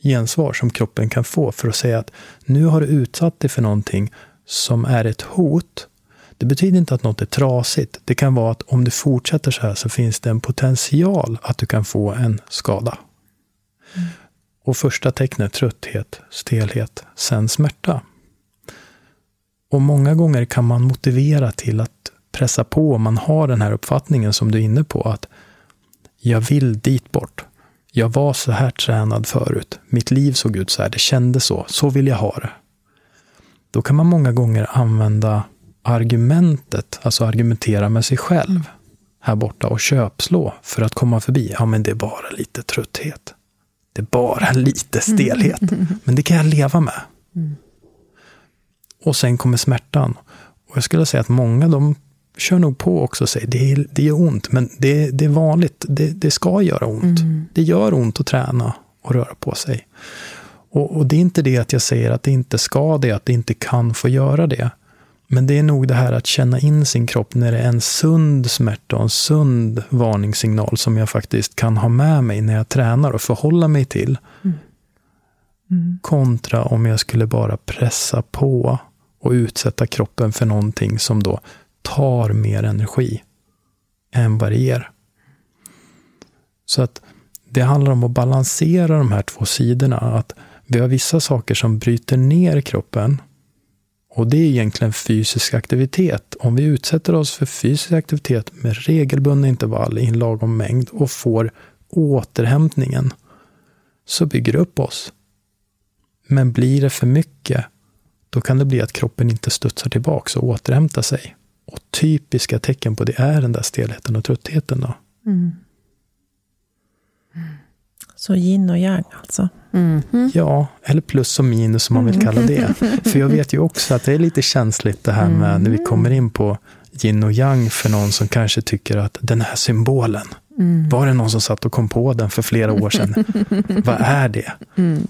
gensvar som kroppen kan få för att säga att nu har du utsatt dig för någonting som är ett hot det betyder inte att något är trasigt. Det kan vara att om du fortsätter så här så finns det en potential att du kan få en skada. Mm. Och första tecknet trötthet, stelhet, sen smärta. Och många gånger kan man motivera till att pressa på, man har den här uppfattningen som du är inne på, att jag vill dit bort. Jag var så här tränad förut. Mitt liv såg ut så här, det kändes så. Så vill jag ha det. Då kan man många gånger använda argumentet, alltså argumentera med sig själv här borta och köpslå för att komma förbi. Ja, men det är bara lite trötthet. Det är bara lite stelhet. Men det kan jag leva med. Och sen kommer smärtan. Och jag skulle säga att många de kör nog på också och säger det, är, det gör ont, men det, det är vanligt. Det, det ska göra ont. Mm. Det gör ont att träna och röra på sig. Och, och, det är inte det att jag säger att det inte ska det, att det inte kan få göra det. Men det är nog det här att känna in sin kropp när det är en sund smärta och en sund varningssignal som jag faktiskt kan ha med mig när jag tränar och förhålla mig till. Mm. Mm. Kontra om jag skulle bara pressa på och utsätta kroppen för någonting som då tar mer energi än vad det ger. Så att det handlar om att balansera de här två sidorna. Att vi har vissa saker som bryter ner kroppen. Och det är egentligen fysisk aktivitet. Om vi utsätter oss för fysisk aktivitet med regelbundna intervall i en lagom mängd och får återhämtningen så bygger det upp oss. Men blir det för mycket, då kan det bli att kroppen inte studsar tillbaka och återhämtar sig. Och typiska tecken på det är den där stelheten och tröttheten. Då. Mm. Så yin och yang alltså? Mm. Ja, eller plus och minus som man vill kalla det. För jag vet ju också att det är lite känsligt det här med mm. när vi kommer in på yin och yang för någon som kanske tycker att den här symbolen, mm. var det någon som satt och kom på den för flera år sedan? Vad är det? Mm.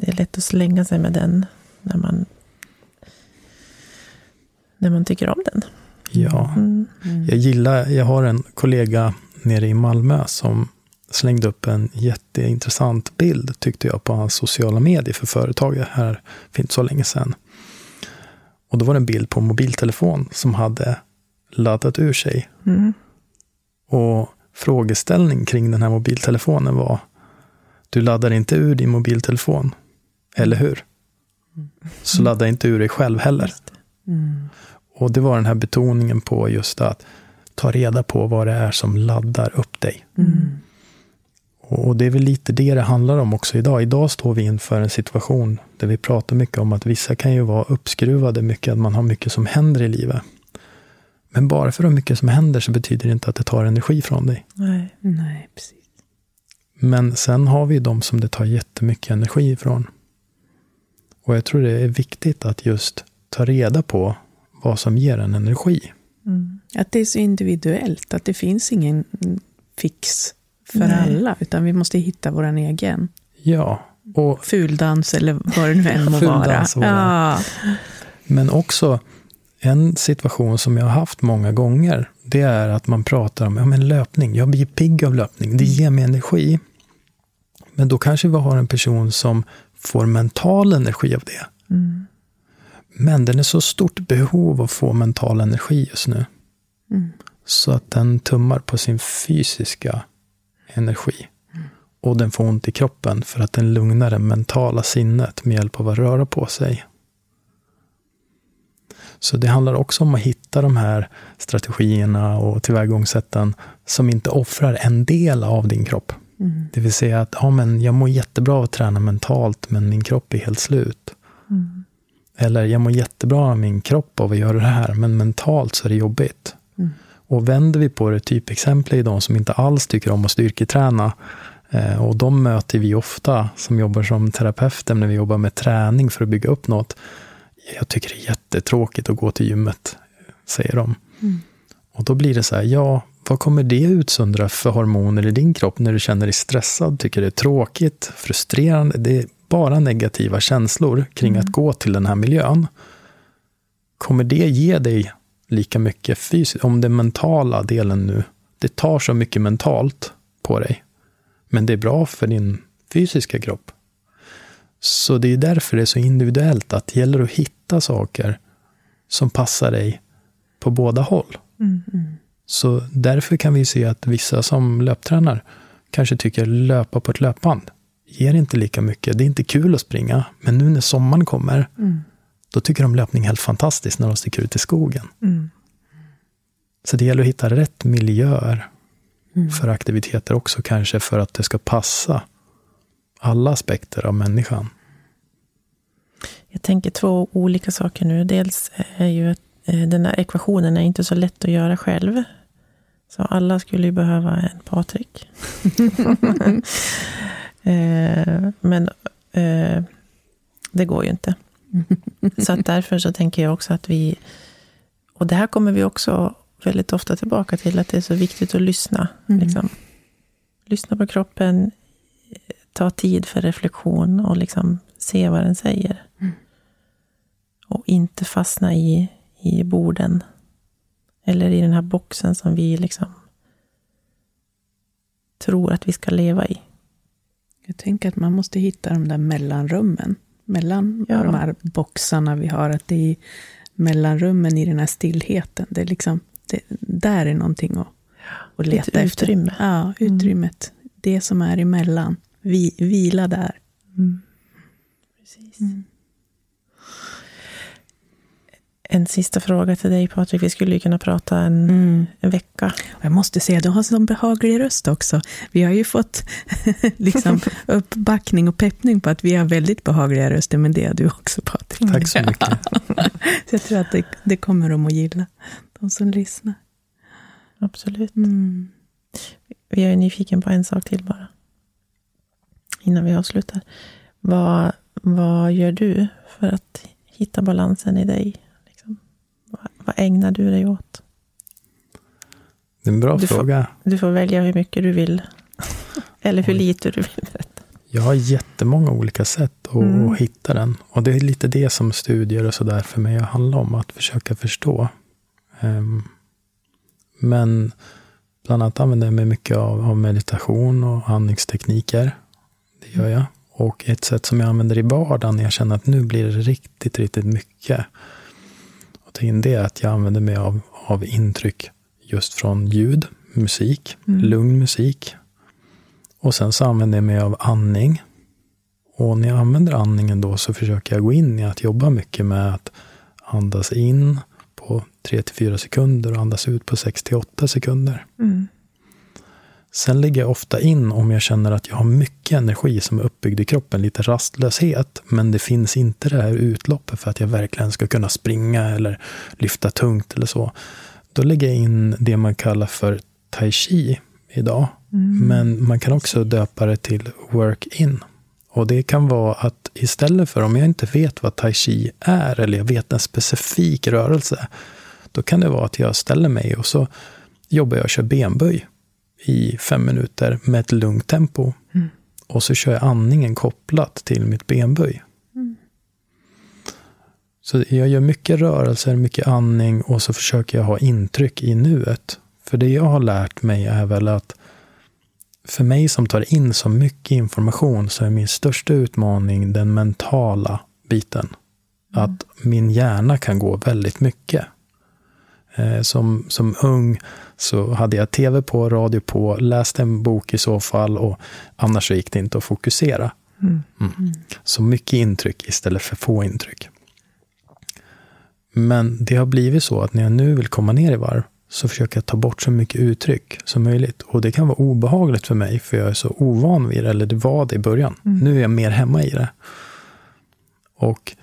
Det är lätt att slänga sig med den när man när man tycker om den. Ja, mm. jag gillar, jag har en kollega nere i Malmö som slängde upp en jätteintressant bild, tyckte jag, på hans sociala medier för företaget här för inte så länge sedan. Och då var det en bild på en mobiltelefon som hade laddat ur sig. Mm. Och frågeställning kring den här mobiltelefonen var, du laddar inte ur din mobiltelefon, eller hur? Mm. Så ladda inte ur dig själv heller. Mm. Och det var den här betoningen på just att ta reda på vad det är som laddar upp dig. Mm. Och det är väl lite det det handlar om också idag. Idag står vi inför en situation där vi pratar mycket om att vissa kan ju vara uppskruvade mycket, att man har mycket som händer i livet. Men bara för att mycket som händer så betyder det inte att det tar energi från dig. Nej, nej precis. Men sen har vi de som det tar jättemycket energi ifrån. Och jag tror det är viktigt att just ta reda på vad som ger en energi. Mm. Att det är så individuellt, att det finns ingen fix för Nej. alla, utan vi måste hitta vår egen. Ja. Och Fuldans eller vad det nu än må vara. Ja. Men också en situation som jag har haft många gånger, det är att man pratar om ja, men löpning. Jag blir pigg av löpning, det ger mig energi. Men då kanske vi har en person som får mental energi av det. Mm. Men den är så stort behov av att få mental energi just nu. Mm. Så att den tummar på sin fysiska energi. Mm. Och den får ont i kroppen för att den lugnar det mentala sinnet med hjälp av att röra på sig. Så det handlar också om att hitta de här strategierna och tillvägagångssätten som inte offrar en del av din kropp. Mm. Det vill säga att ja, men jag mår jättebra av att träna mentalt, men min kropp är helt slut. Mm. Eller jag mår jättebra av min kropp av att göra det här, men mentalt så är det jobbigt. Mm. Och vänder vi på det, typexempel är de som inte alls tycker om att styrketräna. Eh, och de möter vi ofta som jobbar som terapeuter när vi jobbar med träning för att bygga upp något. Jag tycker det är jättetråkigt att gå till gymmet, säger de. Mm. Och då blir det så här, ja, vad kommer det utsöndra för hormoner i din kropp när du känner dig stressad, tycker det är tråkigt, frustrerande? Det bara negativa känslor kring mm. att gå till den här miljön, kommer det ge dig lika mycket fysiskt? Om den mentala delen nu, det tar så mycket mentalt på dig, men det är bra för din fysiska kropp. Så det är därför det är så individuellt, att det gäller att hitta saker som passar dig på båda håll. Mm. Så därför kan vi se att vissa som löptränar kanske tycker löpa på ett löpband ger inte lika mycket. Det är inte kul att springa, men nu när sommaren kommer, mm. Då tycker de löpning är helt fantastiskt när de sticker ut i skogen. Mm. Så det gäller att hitta rätt miljöer Mm. för aktiviteter också, kanske för att det ska passa alla aspekter av människan. Jag tänker två olika saker nu. Dels är ju att eh, den här ekvationen är inte så lätt att göra själv. Så alla skulle ju behöva en Patrik. Eh, Men eh, det går ju inte. Så att därför så tänker jag också att vi... Och det här kommer vi också väldigt ofta tillbaka till, att det är så viktigt att lyssna. Mm. Liksom. Lyssna på kroppen, ta tid för reflektion och liksom se vad den säger. Mm. Och inte fastna i, i borden. Eller i den här boxen som vi liksom tror att vi ska leva i. Jag tänker att man måste hitta de där mellanrummen. Mellan Ja. de här boxarna vi har. Att det är mellanrummen i den här stillheten. Det är liksom, det, där är någonting att, att leta Ett efter. utrymme. Ja, utrymmet. Det som är emellan. Vi, vila där. Precis. En sista fråga till dig Patrik. Vi skulle ju kunna prata en, Mm. en vecka. Jag måste säga, du har en sån behaglig röst också. Vi har ju fått liksom uppbackning och peppning på att vi har väldigt behagliga röster, men det har du också Patrik. Tack så mycket. Så jag tror att det, det kommer de att gilla, de som lyssnar. Absolut. Mm. Vi är nyfiken på en sak till bara. Innan vi avslutar. Vad, vad gör du för att hitta balansen i dig? Vad, ägnar du dig åt? Det är en bra Du får- fråga. Du får välja hur mycket du vill. Eller hur lite du vill. Jag har jättemånga olika sätt att, Mm. hitta den. Och det är lite det som studier och sådär för mig handlar om. Att försöka förstå. Ehm, men bland annat använder jag mig mycket av, av meditation och andningstekniker. Det gör jag. Och ett sätt som jag använder i vardagen när jag känner att nu blir det riktigt, riktigt mycket. In det är att jag använder mig av, av intryck just från ljud, musik, Mm. lugn musik. Och sen så använder jag mig av andning. Och när jag använder andningen då så försöker jag gå in i att jobba mycket med att andas in på 3-4 sekunder och andas ut på 6-8 sekunder. Mm. Sen lägger jag ofta in om jag känner att jag har mycket energi som är uppbyggd i kroppen, lite rastlöshet, men det finns inte det här utloppet för att jag verkligen ska kunna springa eller lyfta tungt eller så. Då lägger jag in det man kallar för tai chi idag. Men man kan också döpa det till work-in. Och det kan vara att istället för om jag inte vet vad tai chi är eller jag vet en specifik rörelse, då kan det vara att jag ställer mig och så jobbar jag och kör benböj i fem minuter med ett lugnt tempo. Och så kör jag andningen kopplat till mitt benböj. Så jag gör mycket rörelser, mycket andning och så försöker jag ha intryck i nuet. För det jag har lärt mig är väl att för mig som tar in så mycket information så är min största utmaning den mentala biten. Att min hjärna kan gå väldigt mycket. Eh, Som, som ung så hade jag tv på, radio på, läste en bok i så fall och annars så gick det inte att fokusera. Mm. Mm. Så mycket intryck istället för få intryck. Men det har blivit så att när jag nu vill komma ner i varv så försöker jag ta bort så mycket uttryck som möjligt. Och det kan vara obehagligt för mig för jag är så ovan vid det, eller det var det i början. Nu är jag mer hemma i det. Och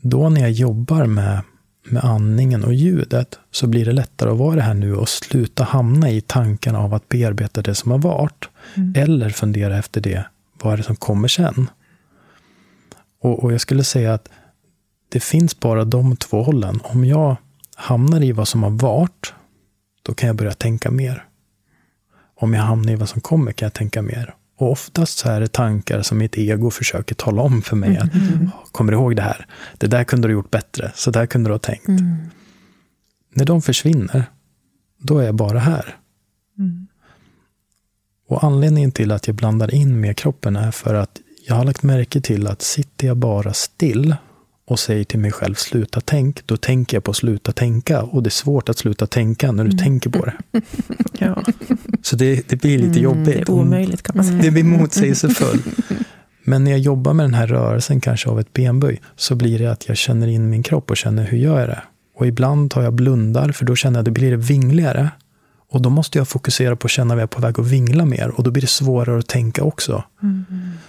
då när jag jobbar med, med andningen och ljudet så blir det lättare att vara det här nu och sluta hamna i tankarna av att bearbeta det som har varit. Eller fundera efter det, vad är det som kommer sen? Och, och jag skulle säga att det finns bara de två hållen. Om jag hamnar i vad som har varit, då kan jag börja tänka mer. Om jag hamnar i vad som kommer kan jag tänka mer. Och oftast så är det tankar som mitt ego försöker tala om för mig. att Kommer du ihåg det här? Det där kunde du gjort bättre. Så där kunde du ha tänkt. När de försvinner, då är jag bara här. Och anledningen till att jag blandar in med kroppen är för att jag har lagt märke till att sitter jag bara still och säger till mig själv sluta tänk, då tänker jag på sluta tänka. Och det är svårt att sluta tänka när du tänker på det. Ja, Så det, det blir lite det jobbigt. är omöjligt kan man säga. Det blir motsägelsefullt. Men när jag jobbar med den här rörelsen, kanske av ett benböj, så blir det att jag känner in min kropp och känner hur gör jag det? Och ibland tar jag blundar, för då känner jag att det blir vingligare. Och då måste jag fokusera på att känna att jag är på väg att vingla mer. Och då blir det svårare att tänka också. Mm.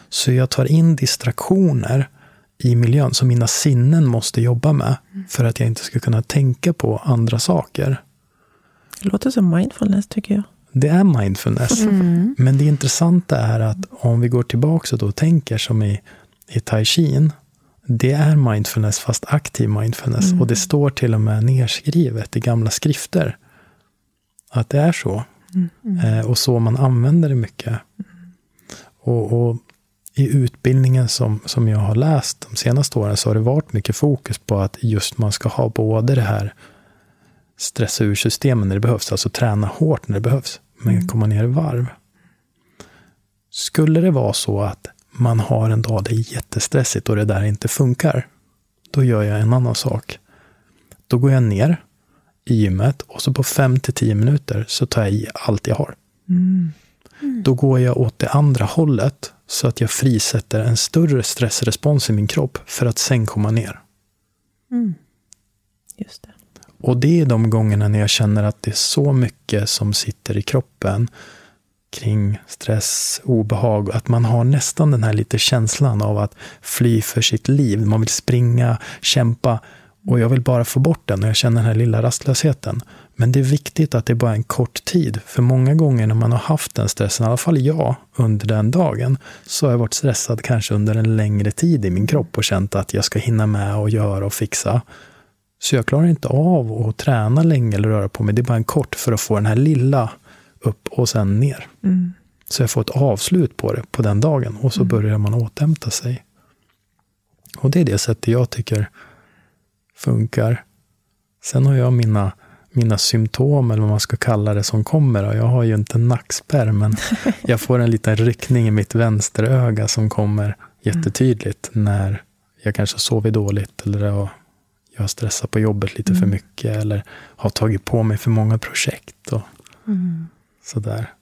Så jag tar in distraktioner i miljön som mina sinnen måste jobba med. För att jag inte ska kunna tänka på andra saker. Det låter som mindfulness tycker jag. Det är mindfulness. Mm. Men det intressanta är att om vi går tillbaka och tänker som i, i tai chi, det är mindfulness fast aktiv mindfulness. Mm. Och det står till och med nedskrivet i gamla skrifter att det är så. Mm. Eh, och så man använder det mycket. Och, och, i utbildningen som, som jag har läst de senaste åren så har det varit mycket fokus på att just man ska ha både det här stressa ur systemen när det behövs, alltså träna hårt när det behövs, men mm. komma ner i varv. Skulle det vara så att man har en dag det är jättestressigt och det där inte funkar, då gör jag en annan sak. Då går jag ner i gymmet och så på fem till tio minuter så tar jag i allt jag har. Mm. Mm. Då går jag åt det andra hållet så att jag frisätter en större stressrespons i min kropp för att sen komma ner. Mm. Just det. Och det är de gångerna när jag känner att det är så mycket som sitter i kroppen kring stress, obehag, att man har nästan den här lite känslan av att fly för sitt liv. Man vill springa, kämpa och jag vill bara få bort den och jag känner den här lilla rastlösheten. Men det är viktigt att det är bara en kort tid. För många gånger när man har haft den stressen, i alla fall jag, under den dagen, så har jag varit stressad kanske under en längre tid i min kropp och känt att jag ska hinna med och göra och fixa. Så jag klarar inte av att träna länge eller röra på mig. Det är bara en kort för att få den här lilla upp och sen ner. Mm. Så jag får ett avslut på det på den dagen och så mm. börjar man återhämta sig. Och det är det sättet jag tycker funkar. Sen har jag mina, mina symptom, eller vad man ska kalla det, som kommer. Jag har ju inte nackspärr, men jag får en liten ryckning i mitt vänsteröga som kommer jättetydligt när jag kanske sovit dåligt eller jag har stressat på jobbet lite mm. för mycket eller har tagit på mig för många projekt. Och mm. Sådär.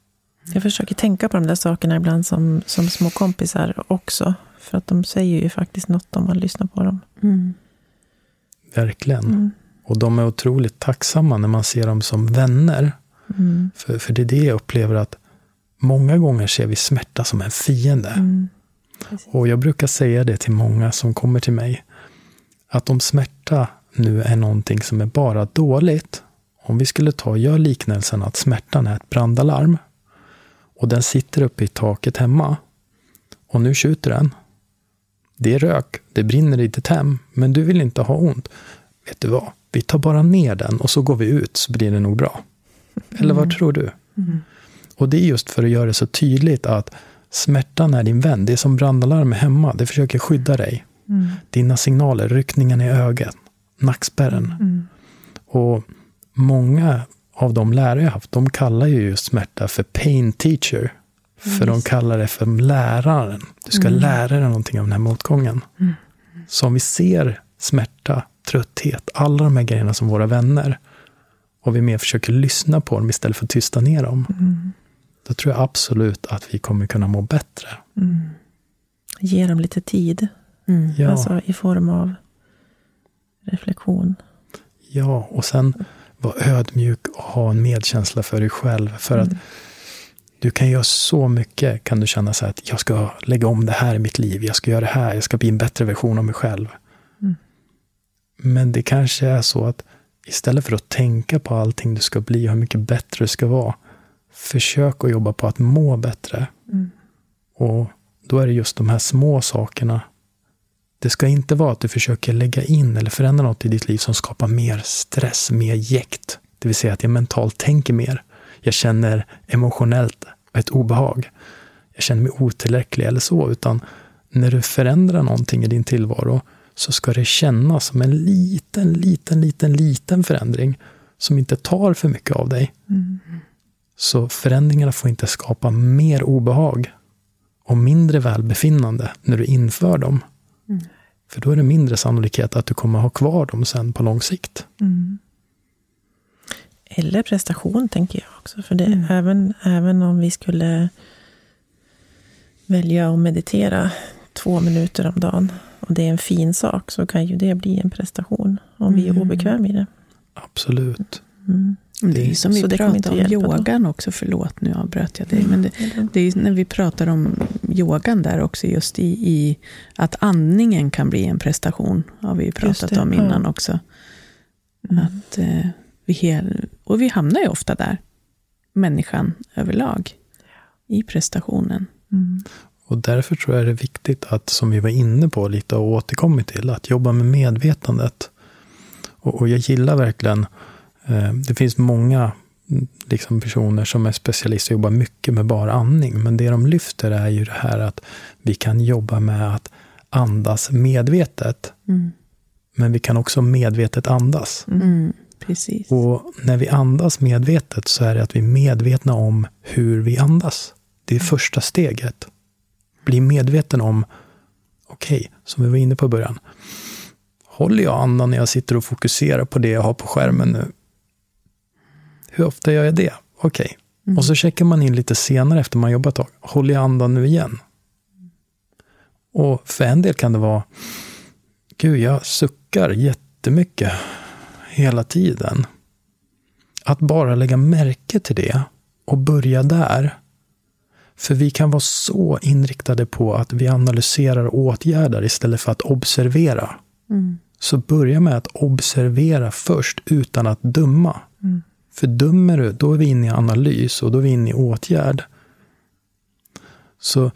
Jag försöker tänka på de där sakerna ibland som, som små kompisar också. För att de säger ju faktiskt något om man lyssnar på dem. Mm. Verkligen. Och de är otroligt tacksamma när man ser dem som vänner. Mm. För, för det är det jag upplever att många gånger ser vi smärta som en fiende. Mm. Och jag brukar säga det till många som kommer till mig. Att om smärta nu är någonting som är bara dåligt. Om vi skulle ta, gör liknelsen att smärtan är ett brandalarm. Och den sitter uppe i taket hemma. Och nu skjuter den. Det är rök, det brinner i ditt hem, men du vill inte ha ont. Vet du vad? Vi tar bara ner den och så går vi ut så blir det nog bra. Eller vad mm. tror du? Mm. Och det är just för att göra det så tydligt att smärtan är din vän. Det är som brandalarm hemma. Det försöker skydda dig. Mm. Dina signaler, ryckningen i ögat, nackspärren. Mm. Och många av de lärare jag haft, de kallar ju just smärta för pain teacher. För de kallar det för läraren. Du ska mm. lära dig någonting av den här motgången. Mm. Så om vi ser smärta, trötthet, alla de här grejerna som våra vänner och vi mer försöker lyssna på dem istället för att tysta ner dem. Mm. Då tror jag absolut att vi kommer kunna må bättre. Mm. Ge dem lite tid. Mm. Ja. Alltså i form av reflektion. Ja, och sen vara ödmjuk och ha en medkänsla för dig själv. För att mm. Du kan göra så mycket, kan du känna så att jag ska lägga om det här i mitt liv, jag ska göra det här, jag ska bli en bättre version av mig själv. Men det kanske är så att istället för att tänka på allting du ska bli och hur mycket bättre du ska vara, försök att jobba på att må bättre. Mm. Och då är det just de här små sakerna. Det ska inte vara att du försöker lägga in eller förändra något i ditt liv som skapar mer stress, mer jäkt. Det vill säga att jag mentalt tänker mer jag känner emotionellt ett obehag. Jag känner mig otillräcklig eller så, utan när du förändrar någonting i din tillvaro så ska det kännas som en liten, liten, liten, liten förändring som inte tar för mycket av dig. Mm. Så förändringarna får inte skapa mer obehag och mindre välbefinnande när du inför dem. Mm. För då är det mindre sannolikhet att du kommer ha kvar dem sen på lång sikt. Mm. Eller prestation, tänker jag också. För det, mm. även, även om vi skulle välja att meditera två minuter om dagen och det är en fin sak så kan ju det bli en prestation om vi är Mm. obekväma i det. Absolut. Mm. Det är som vi pratade om hjälpa då. yogan också, förlåt nu avbröt jag dig. Men det, det är när vi pratar om yogan där också, just i, i att andningen kan bli en prestation, har vi pratat om ja. innan också. Mm. Att, eh, vi hel, och vi hamnar ju ofta där, människan överlag, i prestationen. Mm. Och därför tror jag det är viktigt att, som vi var inne på lite och återkommit till, att jobba med medvetandet. Och, och jag gillar verkligen, eh, det finns många mm, liksom personer som är specialister och jobbar mycket med bara andning. Men det de lyfter är ju det här att vi kan jobba med att andas medvetet. Mm. Men vi kan också medvetet andas. Mm. Precis. Och när vi andas medvetet så är det att vi är medvetna om hur vi andas. Det är första steget. Bli medveten om, okej, som vi var inne på i början. Håller jag andan när jag sitter och fokuserar på det jag har på skärmen nu? Hur ofta gör jag det? Okej. Och så checkar man in lite senare efter man jobbat ett tag. Håller jag andan nu igen? Och för en del kan det vara, gud, jag suckar jättemycket hela tiden. Att bara lägga märke till det och börja där. För vi kan vara så inriktade på att vi analyserar och åtgärdar istället för att observera. Mm. Så börja med att observera först utan att döma. Mm. För dömer du, då är vi inne i analys och då är vi inne i åtgärd. Så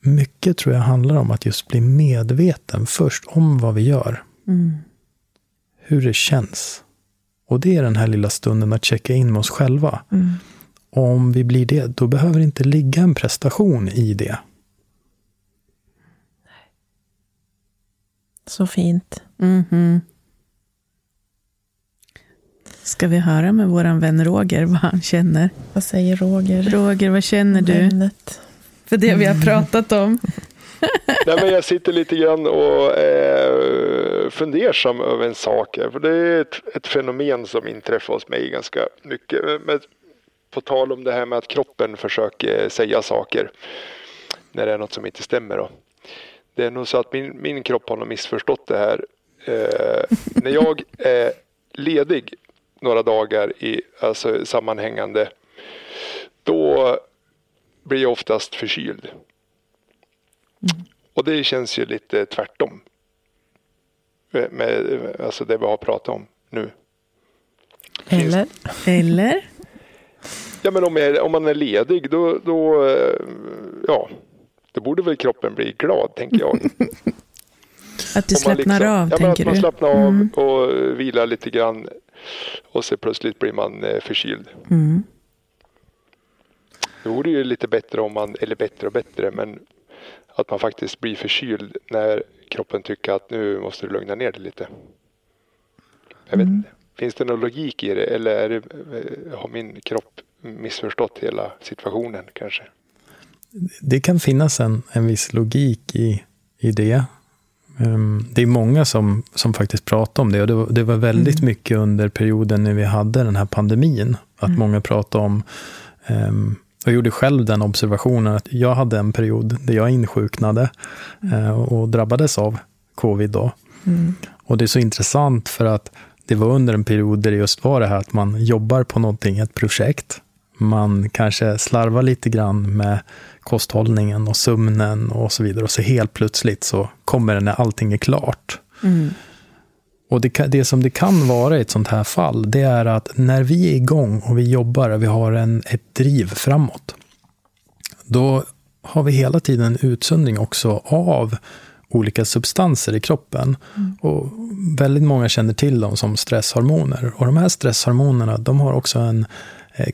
mycket tror jag handlar om att just bli medveten först om vad vi gör. Mm. Hur det känns. Och det är den här lilla stunden att checka in med oss själva. Mm. Och om vi blir det, då behöver det inte ligga en prestation i det. Så fint. Mhm. Ska vi höra med våran vän Roger vad han känner? Vad säger Roger? Roger, vad känner du Ämnet. för det vi har pratat om? Nej, men jag sitter lite grann och är fundersam över en sak. här, För det är ett, ett fenomen som inträffar hos mig ganska mycket. Men på tal om det här med att kroppen försöker säga saker när det är något som inte stämmer. Då. Det är nog så att min, min kropp har nog missförstått det här. Eh, när jag är ledig några dagar i alltså, sammanhängande, då blir jag oftast förkyld. Och det känns ju lite tvärtom. Med, med alltså det vi har pratat om nu. Eller? Eller? Ja men om, jag, om man är ledig då, då, eh, ja, då borde väl kroppen bli glad tänker jag. Att du slappnar liksom- av, ja, men tänker att man slappnar av Mm. och vilar lite grann. Och så plötsligt blir man eh, förkyld. Mm. Det vore ju lite bättre om man, eller bättre och bättre, men att man faktiskt blir förkyld när kroppen tycker att nu måste du lugna ner dig lite. Jag vet inte. Finns det någon logik i det eller är det, eh, har min kropp missförstått hela situationen kanske? Det kan finnas en, en viss logik i, i det. Ehm, det är många som, som faktiskt pratar om det och det var, det var väldigt mycket under perioden när vi hade den här pandemin. Att många pratade om, um, jag gjorde själv den observationen att jag hade en period där jag insjuknade eh, och drabbades av covid då. Mm. Och det är så intressant för att det var under en period där det just var det här att man jobbar på någonting, ett projekt. Man kanske slarvar lite grann med kosthållningen och sömnen och så vidare. Och så helt plötsligt så kommer det när allting är klart. Mm. Och det, det som det kan vara i ett sånt här fall, det är att när vi är igång och vi jobbar och vi har en, ett driv framåt, då har vi hela tiden en utsöndring också av olika substanser i kroppen. Och väldigt många känner till dem som stresshormoner. Och de här stresshormonerna, de har också en,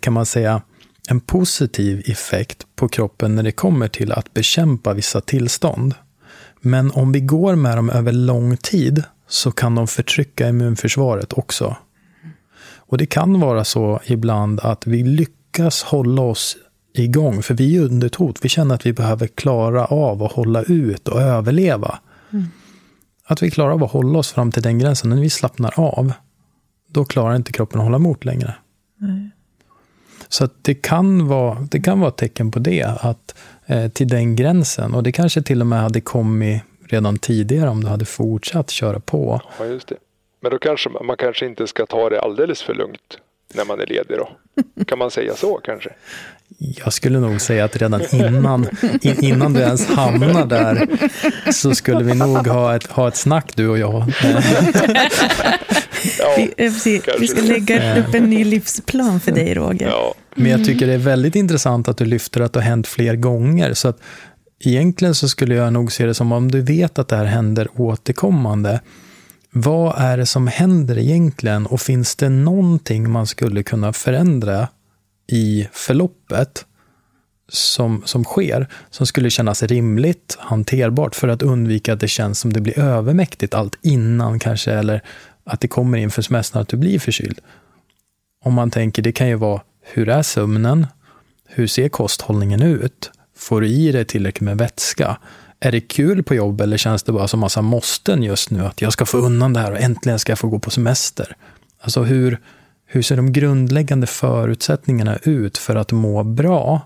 kan man säga, en positiv effekt på kroppen när det kommer till att bekämpa vissa tillstånd. Men om vi går med dem över lång tid så kan de förtrycka immunförsvaret också. Och det kan vara så ibland att vi lyckas hålla oss igång, för vi är under ett hot. Vi känner att vi behöver klara av att hålla ut och överleva. Att vi klarar av att hålla oss fram till den gränsen. När vi slappnar av, då klarar inte kroppen att hålla emot längre. Nej. Så det, kan vara, det kan vara ett tecken på det, att eh, till den gränsen. Och det kanske till och med hade kommit redan tidigare om du hade fortsatt köra på. Ja, just det. Men då kanske man kanske inte ska ta det alldeles för lugnt när man är ledig då? Kan man säga så kanske? Jag skulle nog säga att redan innan, in, innan du ens hamnar där så skulle vi nog ha ett, ha ett snack du och jag. ja, vi, vi ska lägga upp en ny livsplan för dig Roger. Ja. Men jag tycker det är väldigt intressant att du lyfter att det har hänt fler gånger. Så att egentligen så skulle jag nog se det som om du vet att det här händer återkommande vad är det som händer egentligen och finns det någonting man skulle kunna förändra i förloppet som, som sker, som skulle kännas rimligt, hanterbart för att undvika att det känns som det blir övermäktigt allt innan kanske, eller att det kommer inför semestern att du blir förkyld. Om man tänker, det kan ju vara, hur är sömnen? Hur ser kosthållningen ut? Får du i dig tillräckligt med vätska? Är det kul på jobb eller känns det bara som massa måsten just nu? Att jag ska få undan det här och äntligen ska jag få gå på semester. Alltså hur, hur ser de grundläggande förutsättningarna ut för att må bra?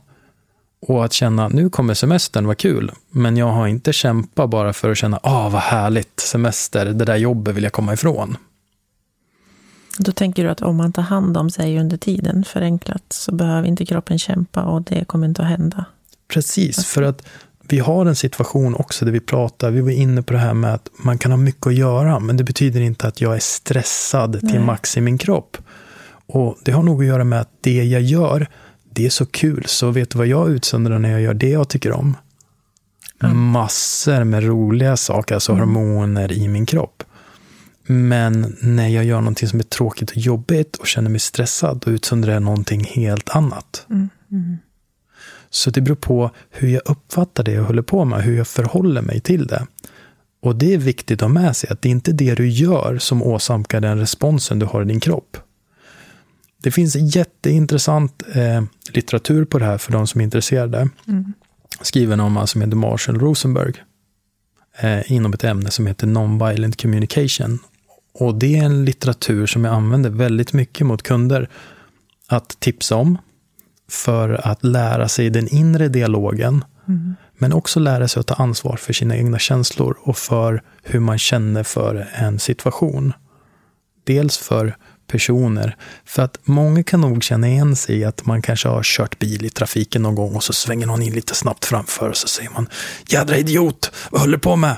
Och att känna, nu kommer semestern, vad kul. Men jag har inte kämpat bara för att känna, ah vad härligt, semester, det där jobbet vill jag komma ifrån. Då tänker du att om man tar hand om sig under tiden, förenklat, så behöver inte kroppen kämpa och det kommer inte att hända. Precis, för att vi har en situation också där vi pratar, vi var inne på det här med att man kan ha mycket att göra, men det betyder inte att jag är stressad Nej. till max i min kropp. Och det har nog att göra med att det jag gör, det är så kul, så vet du vad jag utsöndrar när jag gör det jag tycker om? Mm. Massor med roliga saker, alltså mm. hormoner i min kropp. Men när jag gör någonting som är tråkigt och jobbigt och känner mig stressad, då utsöndrar jag någonting helt annat. Mm. mm. Så det beror på hur jag uppfattar det jag håller på med, hur jag förhåller mig till det. Och det är viktigt att ha med sig att det är inte det du gör som åsamkar den responsen du har i din kropp. Det finns jätteintressant eh, litteratur på det här för de som är intresserade. Mm. Skriven av man som heter Marshall Rosenberg. Eh, inom ett ämne som heter Non-Violent Communication. Och det är en litteratur som jag använder väldigt mycket mot kunder att tipsa om för att lära sig den inre dialogen. Mm. Men också lära sig att ta ansvar för sina egna känslor och för hur man känner för en situation. Dels för personer. För att många kan nog känna igen sig i att man kanske har kört bil i trafiken någon gång och så svänger någon in lite snabbt framför och så säger man Jädra idiot, vad håller du på med?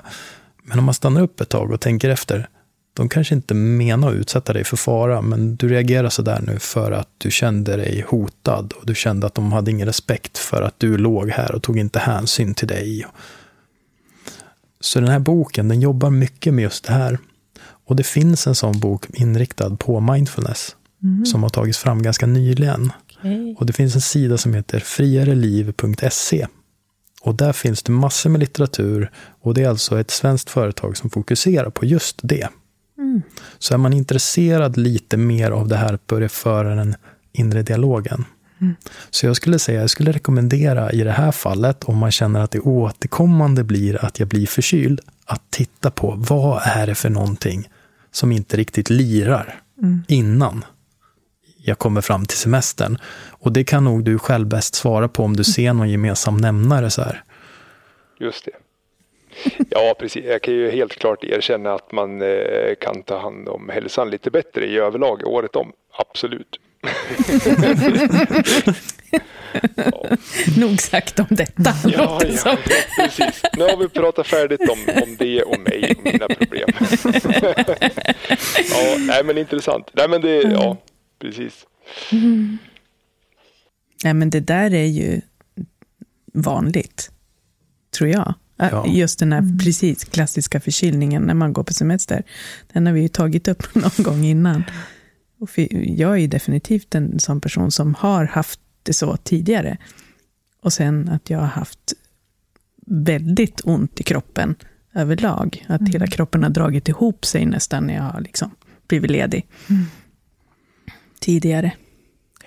Men om man stannar upp ett tag och tänker efter, de kanske inte menar att utsätta dig för fara, men du reagerar så där nu för att du kände dig hotad och du kände att de hade ingen respekt för att du låg här och tog inte hänsyn till dig. Så den här boken, den jobbar mycket med just det här. Och det finns en sån bok inriktad på mindfulness mm. som har tagits fram ganska nyligen. Okay. Och det finns en sida som heter friareliv.se. Och där finns det massor med litteratur och det är alltså ett svenskt företag som fokuserar på just det. Mm. Så är man intresserad lite mer av det här börja föra den inre dialogen. Mm. Så jag skulle säga, jag skulle rekommendera i det här fallet, om man känner att det återkommande blir att jag blir förkyld, att titta på vad är det för någonting som inte riktigt lirar mm. innan jag kommer fram till semestern. Och det kan nog du själv bäst svara på om du ser någon gemensam nämnare så här. Just det. Ja, precis. Jag kan ju helt klart erkänna att man eh, kan ta hand om hälsan lite bättre i överlag året om. Absolut. ja. Nog sagt om detta. Ja, ja, precis. Nu har vi pratat färdigt om, om det och mig och mina problem. ja, nej men intressant. Nej men det, ja, precis. Mm. Nej men det där är ju vanligt, tror jag. Ja. Just den här mm. precis klassiska förkylningen när man går på semester. Den har vi ju tagit upp någon gång innan. Och jag är ju definitivt en sån person som har haft det så tidigare. Och sen att jag har haft väldigt ont i kroppen överlag. Att mm. hela kroppen har dragit ihop sig nästan när jag har liksom blivit ledig. Mm. Tidigare.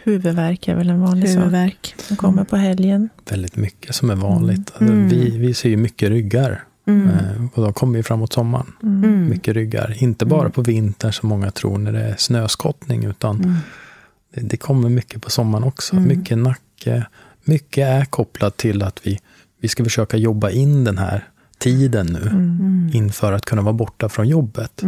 Huvudvärk är väl en vanlig Huvudvärk. sak. Som kommer på helgen. Väldigt mycket som är vanligt. Mm. Alltså, vi, vi ser ju mycket ryggar. Mm. Eh, och de kommer ju framåt sommaren. Mm. Mycket ryggar. Inte bara mm. på vintern som många tror när det är snöskottning. Utan mm. Det, det kommer mycket på sommaren också. Mm. Mycket nacke. Mycket är kopplat till att vi, vi ska försöka jobba in den här tiden nu mm. inför att kunna vara borta från jobbet.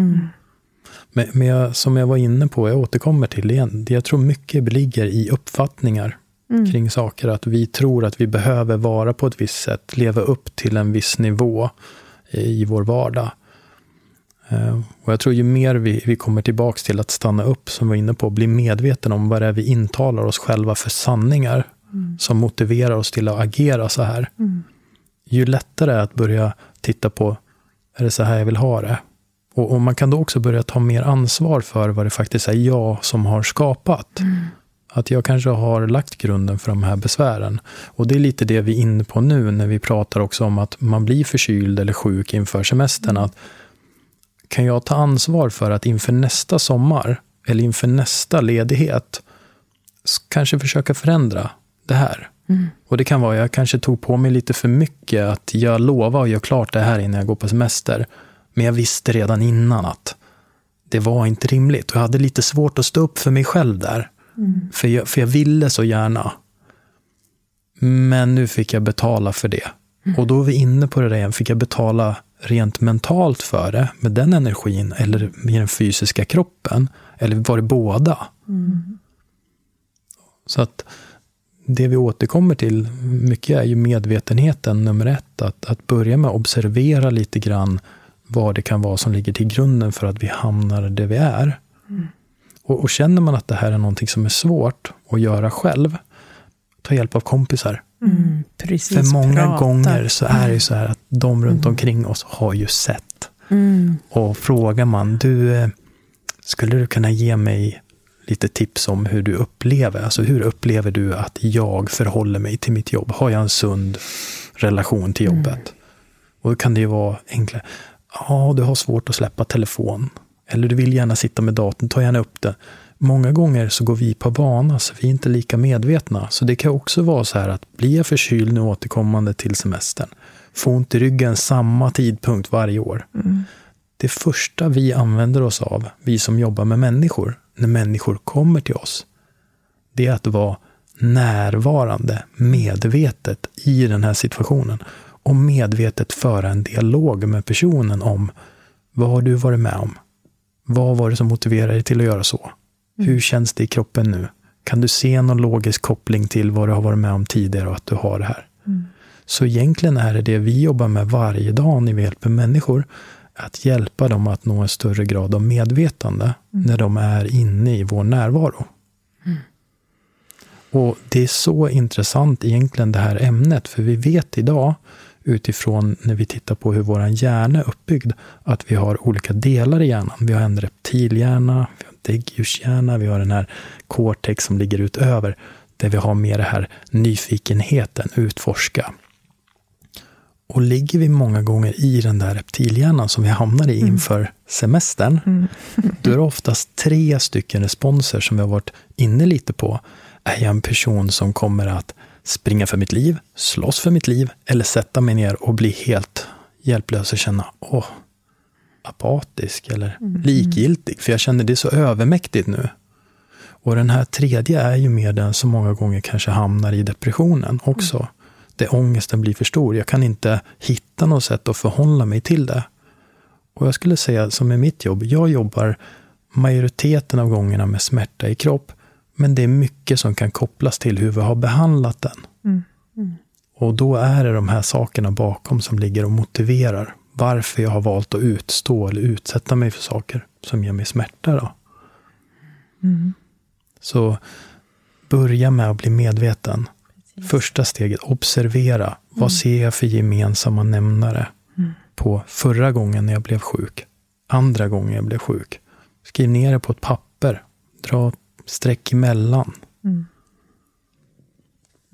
Men, men jag, som jag var inne på, jag återkommer till det igen, jag tror mycket ligger i uppfattningar mm. kring saker. Att vi tror att vi behöver vara på ett visst sätt, leva upp till en viss nivå i vår vardag. Eh, och jag tror ju mer vi, vi kommer tillbaka till att stanna upp, som vi var inne på, bli medveten om vad det är vi intalar oss själva för sanningar mm. som motiverar oss till att agera så här. Mm. Ju lättare är att börja titta på, är det så här jag vill ha det? Och, och, man kan då också börja ta mer ansvar för vad det faktiskt är jag som har skapat. Mm. Att jag kanske har lagt grunden för de här besvären. Och det är lite det vi är inne på nu när vi pratar också om att man blir förkyld eller sjuk inför semestern. Att kan jag ta ansvar för att inför nästa sommar eller inför nästa ledighet kanske försöka förändra det här. Mm. Och det kan vara, jag kanske tog på mig lite för mycket att jag lovar att göra klart det här innan jag går på semester. Men jag visste redan innan att det var inte rimligt. Och jag hade lite svårt att stå upp för mig själv där. Mm. För, jag, för jag ville så gärna. Men nu fick jag betala för det. Mm. Och då är vi inne på det där igen. Fick jag betala rent mentalt för det, med den energin, eller med den fysiska kroppen? Eller var det båda? Mm. Så att det vi återkommer till mycket är ju medvetenheten nummer ett. Att, att börja med att observera lite grann vad det kan vara som ligger till grunden för att vi hamnar där vi är. Mm. Och, och, känner man att det här är någonting som är svårt att göra själv, ta hjälp av kompisar. Mm, precis, för många prata. gånger så är det ju så här att de runt mm. omkring oss har ju sett. Mm. Och frågar man, du, eh, skulle du kunna ge mig lite tips om hur du upplever, alltså hur upplever du att jag förhåller mig till mitt jobb? Har jag en sund relation till jobbet? Mm. Och då kan det ju vara enklare. Ja, du har svårt att släppa telefon. Eller du vill gärna sitta med datorn, ta gärna upp det. Många gånger så går vi på vana, så vi är inte lika medvetna. Så det kan också vara så här att blir jag förkyld nu återkommande till semestern, få ont i ryggen samma tidpunkt varje år. Mm. Det första vi använder oss av, vi som jobbar med människor, när människor kommer till oss, det är att vara närvarande, medvetet i den här situationen och medvetet föra en dialog med personen om vad har du varit med om? Vad var det som motiverade dig till att göra så? Mm. Hur känns det i kroppen nu? Kan du se någon logisk koppling till vad du har varit med om tidigare och att du har det här? Mm. Så egentligen är det det vi jobbar med varje dag när vi hjälper människor, att hjälpa dem att nå en större grad av medvetande mm. när de är inne i vår närvaro. Mm. Och det är så intressant egentligen det här ämnet, för vi vet idag utifrån när vi tittar på hur vår hjärna är uppbyggd, att vi har olika delar i hjärnan. Vi har en reptilhjärna, vi har en däggdjurshjärna, vi har den här cortex som ligger utöver, där vi har mer det här nyfikenheten, utforska. Och ligger vi många gånger i den där reptilhjärnan som vi hamnar i mm. inför semestern, mm. då är det oftast tre stycken responser som vi har varit inne lite på. Är jag en person som kommer att springa för mitt liv, slåss för mitt liv eller sätta mig ner och bli helt hjälplös och känna åh, apatisk eller mm. likgiltig. För jag känner det är så övermäktigt nu. Och den här tredje är ju mer den som många gånger kanske hamnar i depressionen också. Mm. Där ångesten blir för stor. Jag kan inte hitta något sätt att förhålla mig till det. Och jag skulle säga, som är mitt jobb, jag jobbar majoriteten av gångerna med smärta i kropp. Men det är mycket som kan kopplas till hur vi har behandlat den. Mm. Mm. Och då är det de här sakerna bakom som ligger och motiverar varför jag har valt att utstå eller utsätta mig för saker som ger mig smärta. Då. Mm. Så börja med att bli medveten. Precis. Första steget, observera. Vad mm. ser jag för gemensamma nämnare mm. på förra gången när jag blev sjuk? Andra gången jag blev sjuk. Skriv ner det på ett papper. Dra streck emellan. Mm.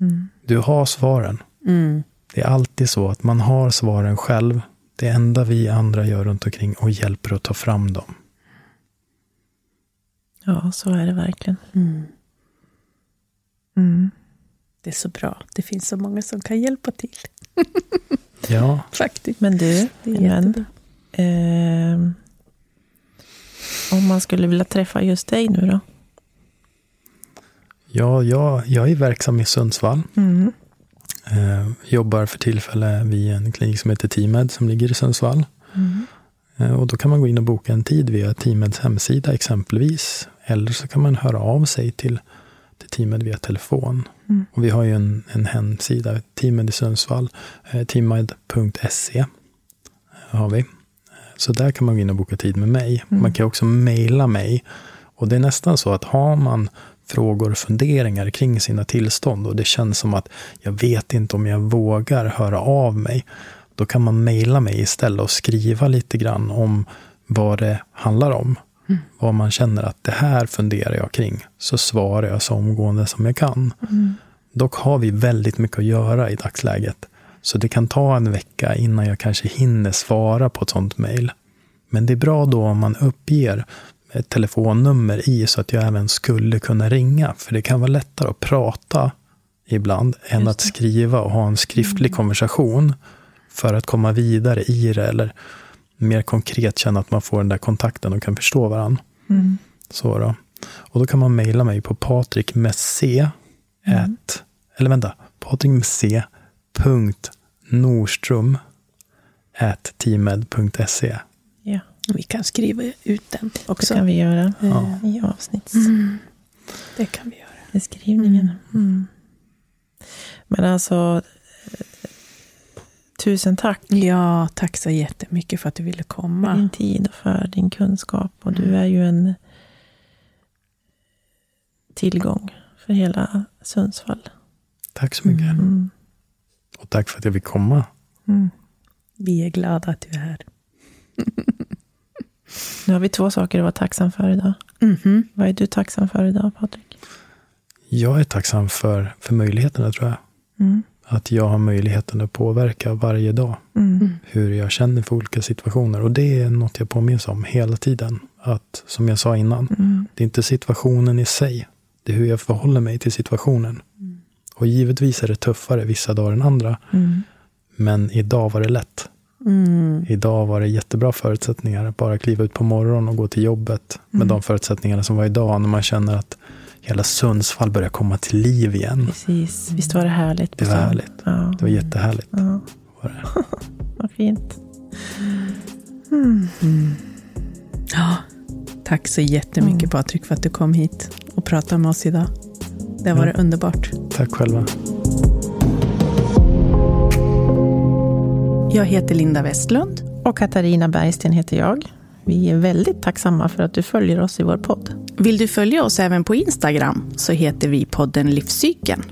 Mm. Du har svaren. Mm. Det är alltid så att man har svaren själv. Det enda vi andra gör runt omkring och hjälper att ta fram dem. Ja, så är det verkligen. Mm. Mm. Det är så bra. Det finns så många som kan hjälpa till. ja. Faktiskt. Men du, men, eh, om man skulle vilja träffa just dig nu då? Ja, jag, jag är verksam i Sundsvall. Mm. Eh, jobbar för tillfället vid en klinik som heter Teamed som ligger i Sundsvall. Mm. Eh, och då kan man gå in och boka en tid via Teameds hemsida exempelvis. Eller så kan man höra av sig till, till Teamed via telefon. Mm. Och vi har ju en, en hemsida, Teamed i Sundsvall, eh, teamed.se har vi. Så där kan man gå in och boka tid med mig. Mm. Man kan också mejla mig. Och det är nästan så att har man frågor och funderingar kring sina tillstånd och det känns som att jag vet inte om jag vågar höra av mig. Då kan man mejla mig istället och skriva lite grann om vad det handlar om. Mm. Vad man känner att det här funderar jag kring. Så svarar jag så omgående som jag kan. Mm. Dock har vi väldigt mycket att göra i dagsläget. Så det kan ta en vecka innan jag kanske hinner svara på ett sånt mejl. Men det är bra då om man uppger ett telefonnummer i så att jag även skulle kunna ringa. För det kan vara lättare att prata ibland än att skriva och ha en skriftlig konversation för att komma vidare i det eller mer konkret känna att man får den där kontakten och kan förstå varandra. Mm. Så då. Och då kan man mejla mig på Patrik med C. Mm. At, eller vänta, Patrik med C. Punkt Norström. At teamed.se. Vi kan skriva ut den det också. kan vi göra Ja. i avsnittsbeskrivningen. Mm. Det kan vi göra. Mm. Men alltså, eh, tusen tack Ja, tack så jättemycket för att du ville för komma. din tid och för din kunskap. Och du är ju en tillgång för hela Sundsvall. Tack så mycket. Mm. Och tack för att jag fick komma. Mm. Vi är glada att du är här. Nu har vi två saker att vara tacksam för idag. Mhm. Vad är du tacksam för idag, Patrik? Jag är tacksam för, för möjligheterna tror jag. Mm. Att jag har möjligheten att påverka varje dag Mm. hur jag känner för olika situationer. Och det är något jag påminns om hela tiden. Att, som jag sa innan, Mm. det är inte situationen i sig. Det är hur jag förhåller mig till situationen. Och givetvis är det tuffare vissa dagar än andra. Mm. Men idag var det lätt. Mm. Idag var det jättebra förutsättningar. att Bara kliva ut på morgonen och gå till jobbet. Med Mm. de förutsättningarna som var idag. När man känner att hela Sundsvall börjar komma till liv igen. Precis. Visst var det härligt? Det var härligt. Ja. Det var jättehärligt. Ja, Var det. vad fint. Mm. Ja, tack så jättemycket Mm. Patrik för att du kom hit och pratade med oss idag. Det har varit Ja. underbart. Tack själva. Jag heter Linda Westlund. Och Katarina Bergsten heter jag. Vi är väldigt tacksamma för att du följer oss i vår podd. Vill du följa oss även på Instagram så heter vi podden Livscykeln.